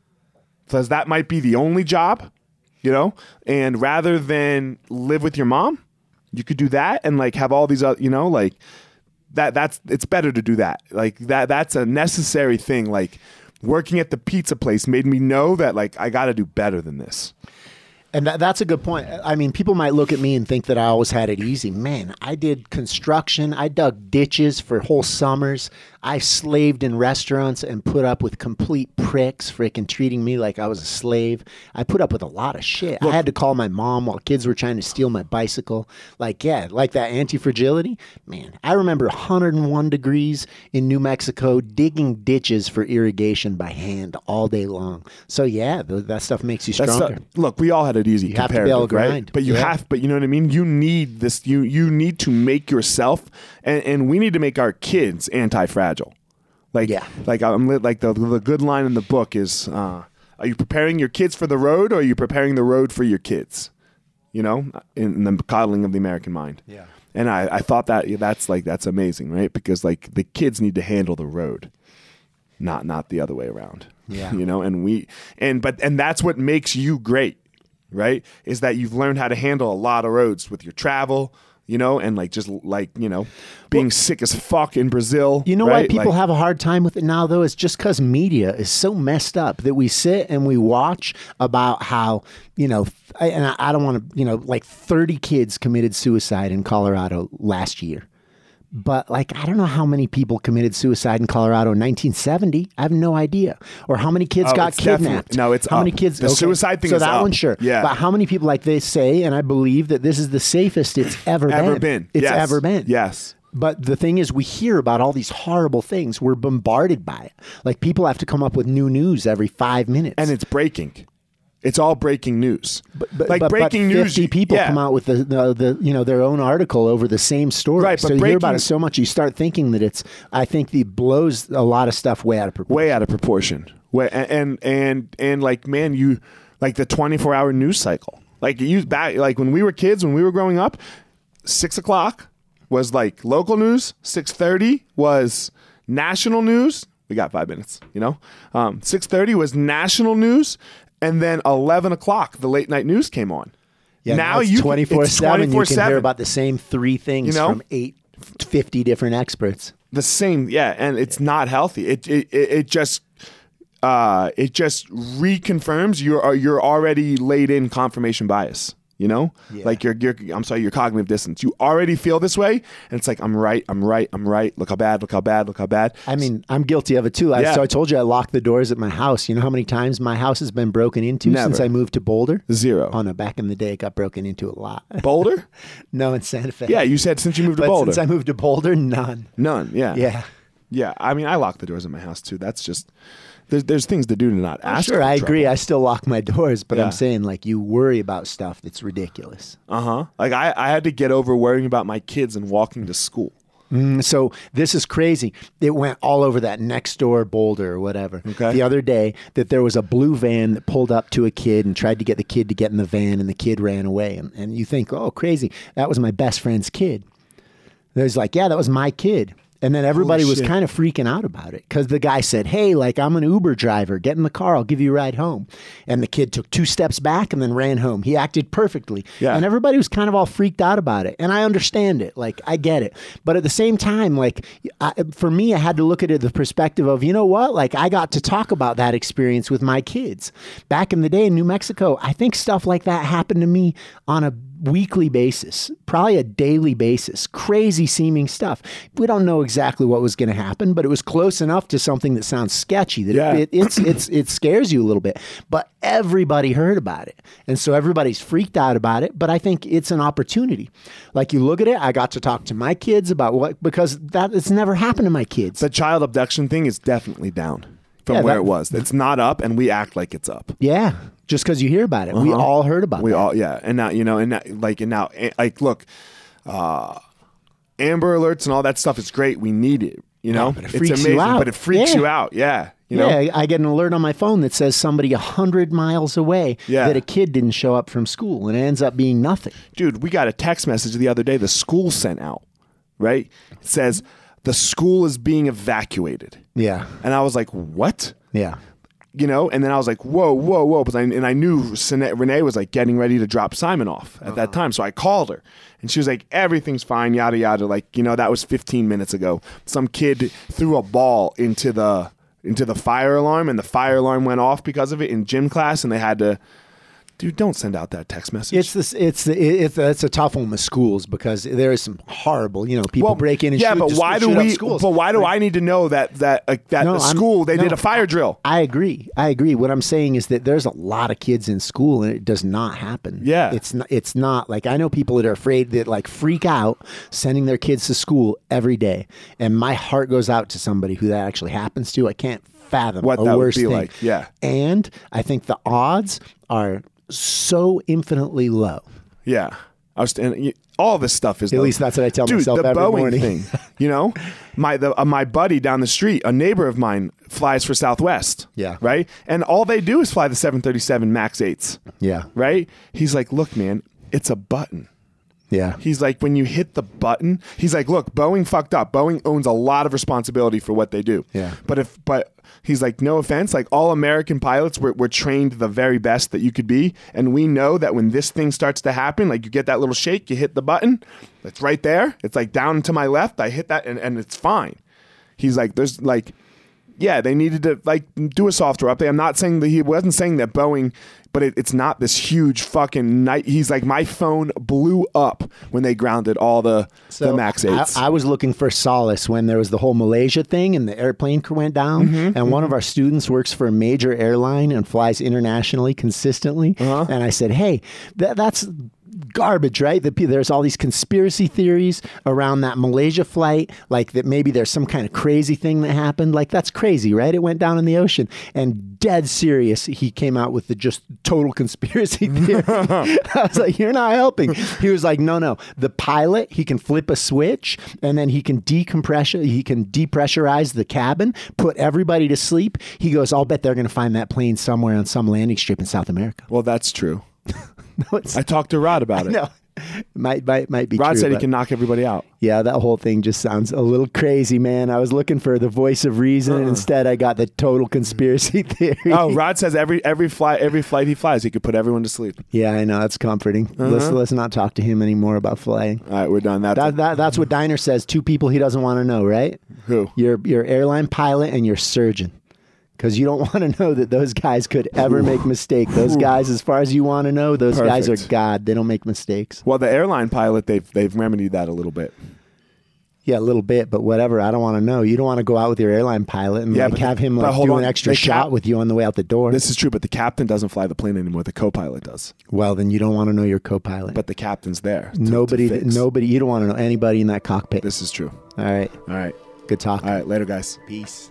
because that might be the only job, you know. And rather than live with your mom, you could do that and like have all these other, you know, like that. That's it's better to do that. Like that. That's a necessary thing. Like working at the pizza place made me know that like I got to do better than this. And that, that's a good point. I mean, people might look at me and think that I always had it easy. Man, I did construction. I dug ditches for whole summers. I slaved in restaurants and put up with complete pricks freaking treating me like I was a slave. I put up with a lot of shit. I had to call my mom while kids were trying to steal my bicycle. Like, yeah, like that anti fragility. Man, I remember 101 degrees in New Mexico digging ditches for irrigation by hand all day long. So, yeah, th- that stuff makes you stronger. the- look, we all had it easy. You have to be able to grind. right? But you Yeah. have, but you know what I mean. You need this. You you need to make yourself, and, and we need to make our kids anti-fragile. Like Yeah. like I'm lit- like the the good line in the book is, uh, are you preparing your kids for the road, or are you preparing the road for your kids? You know, in, in the coddling of the American mind. Yeah. And I, I thought that that's like that's amazing, right? Because like the kids need to handle the road, not not the other way around. Yeah. You know, and we and but and that's what makes you great, right? Is that you've learned how to handle a lot of roads with your travel, you know, and like just like, you know, being sick as fuck in Brazil. You know why people Like, have a hard time with it now, though? It's just because media is so messed up that we sit and we watch about how, you know, I- and I, I don't want to, you know, like 30 kids committed suicide in Colorado last year. But like, I don't know how many people committed suicide in Colorado in 1970. I have no idea. Or how many kids Oh, got kidnapped. no, it's how many kids. The suicide thing So is that up. one, sure. Yeah. But how many people like they say, and I believe that this is the safest it's ever, ever been. It's Yes. ever been. Yes. But the thing is, we hear about all these horrible things. We're bombarded by it. Like people have to come up with new news every five minutes. And it's breaking. It's all breaking news. but, like but- breaking but news. 50 people yeah. come out with the, the, the you know their own article over the same story. Right, so but you hear about it so much, you start thinking that it's. I think the blows a lot of stuff way out of proportion. way out of proportion. Way, and, and and and like man, you like the twenty four hour news cycle. Like you back like when we were kids, when we were growing up, six o'clock was like local news. Six thirty was national news. We got five minutes, you know. Um, Six thirty was national news, and then eleven o'clock the late night news came on. Yeah, now you twenty four seven. You can hear about the same three things You know? from eight, 50 different experts. the same yeah and it's not healthy it it, it, it just uh it just reconfirms you're you're already laid in confirmation bias you know like your your i'm sorry your cognitive dissonance you already feel this way and it's like i'm right i'm right i'm right look how bad look how bad look how bad I mean, I'm guilty of it too. I, Yeah. So I told you I locked the doors at my house. You know how many times my house has been broken into Never. since I moved to Boulder? Zero. zero Oh no, back in the day, it got broken into a lot. boulder no, in Santa Fe. yeah you said since you moved to boulder since I moved to Boulder, none. none yeah Yeah. yeah i mean i lock the doors at my house too that's just there's, there's things to do to not ask sure, I trouble. agree. I still lock my doors, but Yeah. I'm saying like you worry about stuff that's ridiculous. Uh huh. Like I, I had to get over worrying about my kids and walking to school. Mm, So this is crazy. It went all over that next door Boulder or whatever. Okay. The other day that there was a blue van that pulled up to a kid and tried to get the kid to get in the van and the kid ran away. And, and you think, oh, crazy. That was my best friend's kid. There's like, yeah, that was my kid. And then everybody was kind of freaking out about it because the guy said, Hey, like, I'm an Uber driver. Get in the car. I'll give you a ride home. And the kid took two steps back and then ran home. He acted perfectly. Yeah. And everybody was kind of all freaked out about it. And I understand it. Like, I get it. But at the same time, like, I, for me, I had to look at it the perspective of, you know what? Like, I got to talk about that experience with my kids. Back in the day in New Mexico, I think stuff like that happened to me on a weekly basis, probably a daily basis. Crazy seeming stuff. We don't know exactly what was going to happen, but it was close enough to something that sounds sketchy that Yeah. it, it's it's it scares you a little bit. But everybody heard about it, and so everybody's freaked out about it. But I think it's an opportunity. Like you look at it, I got to talk to my kids about what because that it's never happened to my kids. The child abduction thing is definitely down from Yeah, where that- it was. It's not up, and we act like it's up. yeah, just because you hear about it, we all heard about Uh-huh. We it. all, yeah, and now you know, and now, like, and now, eh, like, look, uh, Amber Alerts and all that stuff is great. We need it. You know, but it it's freaks you amazing, out. but it freaks Yeah. you out. Yeah, you know, yeah, I get an alert on my phone that says somebody a hundred miles away Yeah. that a kid didn't show up from school, and it ends up being nothing. dude, we got a text message the other day. The school sent out, right? It says the school is being evacuated, Yeah, and I was like, what? yeah. you know, and then I was like, whoa, whoa, whoa. But I, and I knew Renee was like getting ready to drop Simon off at that uh-huh. time. So I called her and she was like, everything's fine, yada, yada. Like, you know, that was 15 minutes ago. Some kid threw a ball into the, into the fire alarm and the fire alarm went off because of it in gym class and they had to dude, don't send out that text message. It's this. It's the. It's it's a tough one with schools because there is some horrible. You know, people break in and yeah, shoot, but why do we? But why do I need to know that that uh, that No, the I'm- school they no, did a fire drill? I agree. I agree. What I'm saying is that there's a lot of kids in school and it does not happen. Yeah. It's not it's not like I know people that are afraid that like freak out sending their kids to school every day. And my heart goes out to somebody who that actually happens to. I can't fathom What a that would be thing. like, yeah. And I think the odds are so infinitely low. Yeah, I was. And all this stuff is At least that's what I tell Dude, myself the every Boeing morning. thing. You know, my the uh, my buddy down the street, a neighbor of mine, flies for Southwest. Yeah. Right. And all they do is fly the 737 Max eights. Yeah. Right. He's like, look, man, it's a button. Yeah. He's like, when you hit the button, he's like, look, Boeing fucked up. Boeing owns a lot of responsibility for what they do. Yeah. But if, but he's like, no offense, like all American pilots were, were trained the very best that you could be. And we know that when this thing starts to happen, like you get that little shake, you hit the button, it's right there. It's like down to my left. I hit that and, and it's fine. He's like, there's like, yeah, they needed to like do a software update. I'm not saying that he wasn't saying that Boeing, but it, it's not this huge fucking night. He's like, my phone blew up when they grounded all the the Max I, eights. I was looking for solace when there was the whole Malaysia thing and the airplane went down. Mm-hmm, and one of our students works for a major airline and flies internationally consistently. Uh-huh. And I said, "Hey, that, that's." Garbage, right? The, there's all these conspiracy theories around that Malaysia flight, like that maybe there's some kind of crazy thing that happened. Like that's crazy, right? It went down in the ocean, and dead serious, he came out with the just total conspiracy theory. I was like, "You're not helping." He was like, "No, no. The pilot, he can flip a switch, and then he can decompress. He can depressurize the cabin, put everybody to sleep." He goes, "I'll bet they're going to find that plane somewhere on some landing strip in South America." well, that's true. No, it's I talked to Rod about it. no. Might might might be Rod true, said he can knock everybody out. Yeah, that whole thing just sounds a little crazy, man. I was looking for the voice of reason, and instead I got the total conspiracy theory. Uh-uh. Oh, Rod says every every flight every flight he flies, he could put everyone to sleep. yeah, I know that's comforting. Uh-huh. Let's let's not talk to him anymore about flying. All right, we're done. That's That, that that's what Diner says. Two people he doesn't want to know, right? who. Your your airline pilot and your surgeon. Because you don't want to know that those guys could ever make mistake. Those guys, as far as you want to know, those guys are God. They don't make mistakes. Well, the airline pilot they've they've remedied that a little bit. Yeah, a little bit, but whatever. I don't want to know. You don't want to go out with your airline pilot and Yeah, like have him like do on. an extra The shot cap- with you on the way out the door. This is true, but the captain doesn't fly the plane anymore. The co-pilot does. well, then you don't want to know your co-pilot. But the captain's there. to- to nobody, fix. nobody. You don't want to know anybody in that cockpit. This is true. All right, All right. good talk. All right. Later, guys. Peace.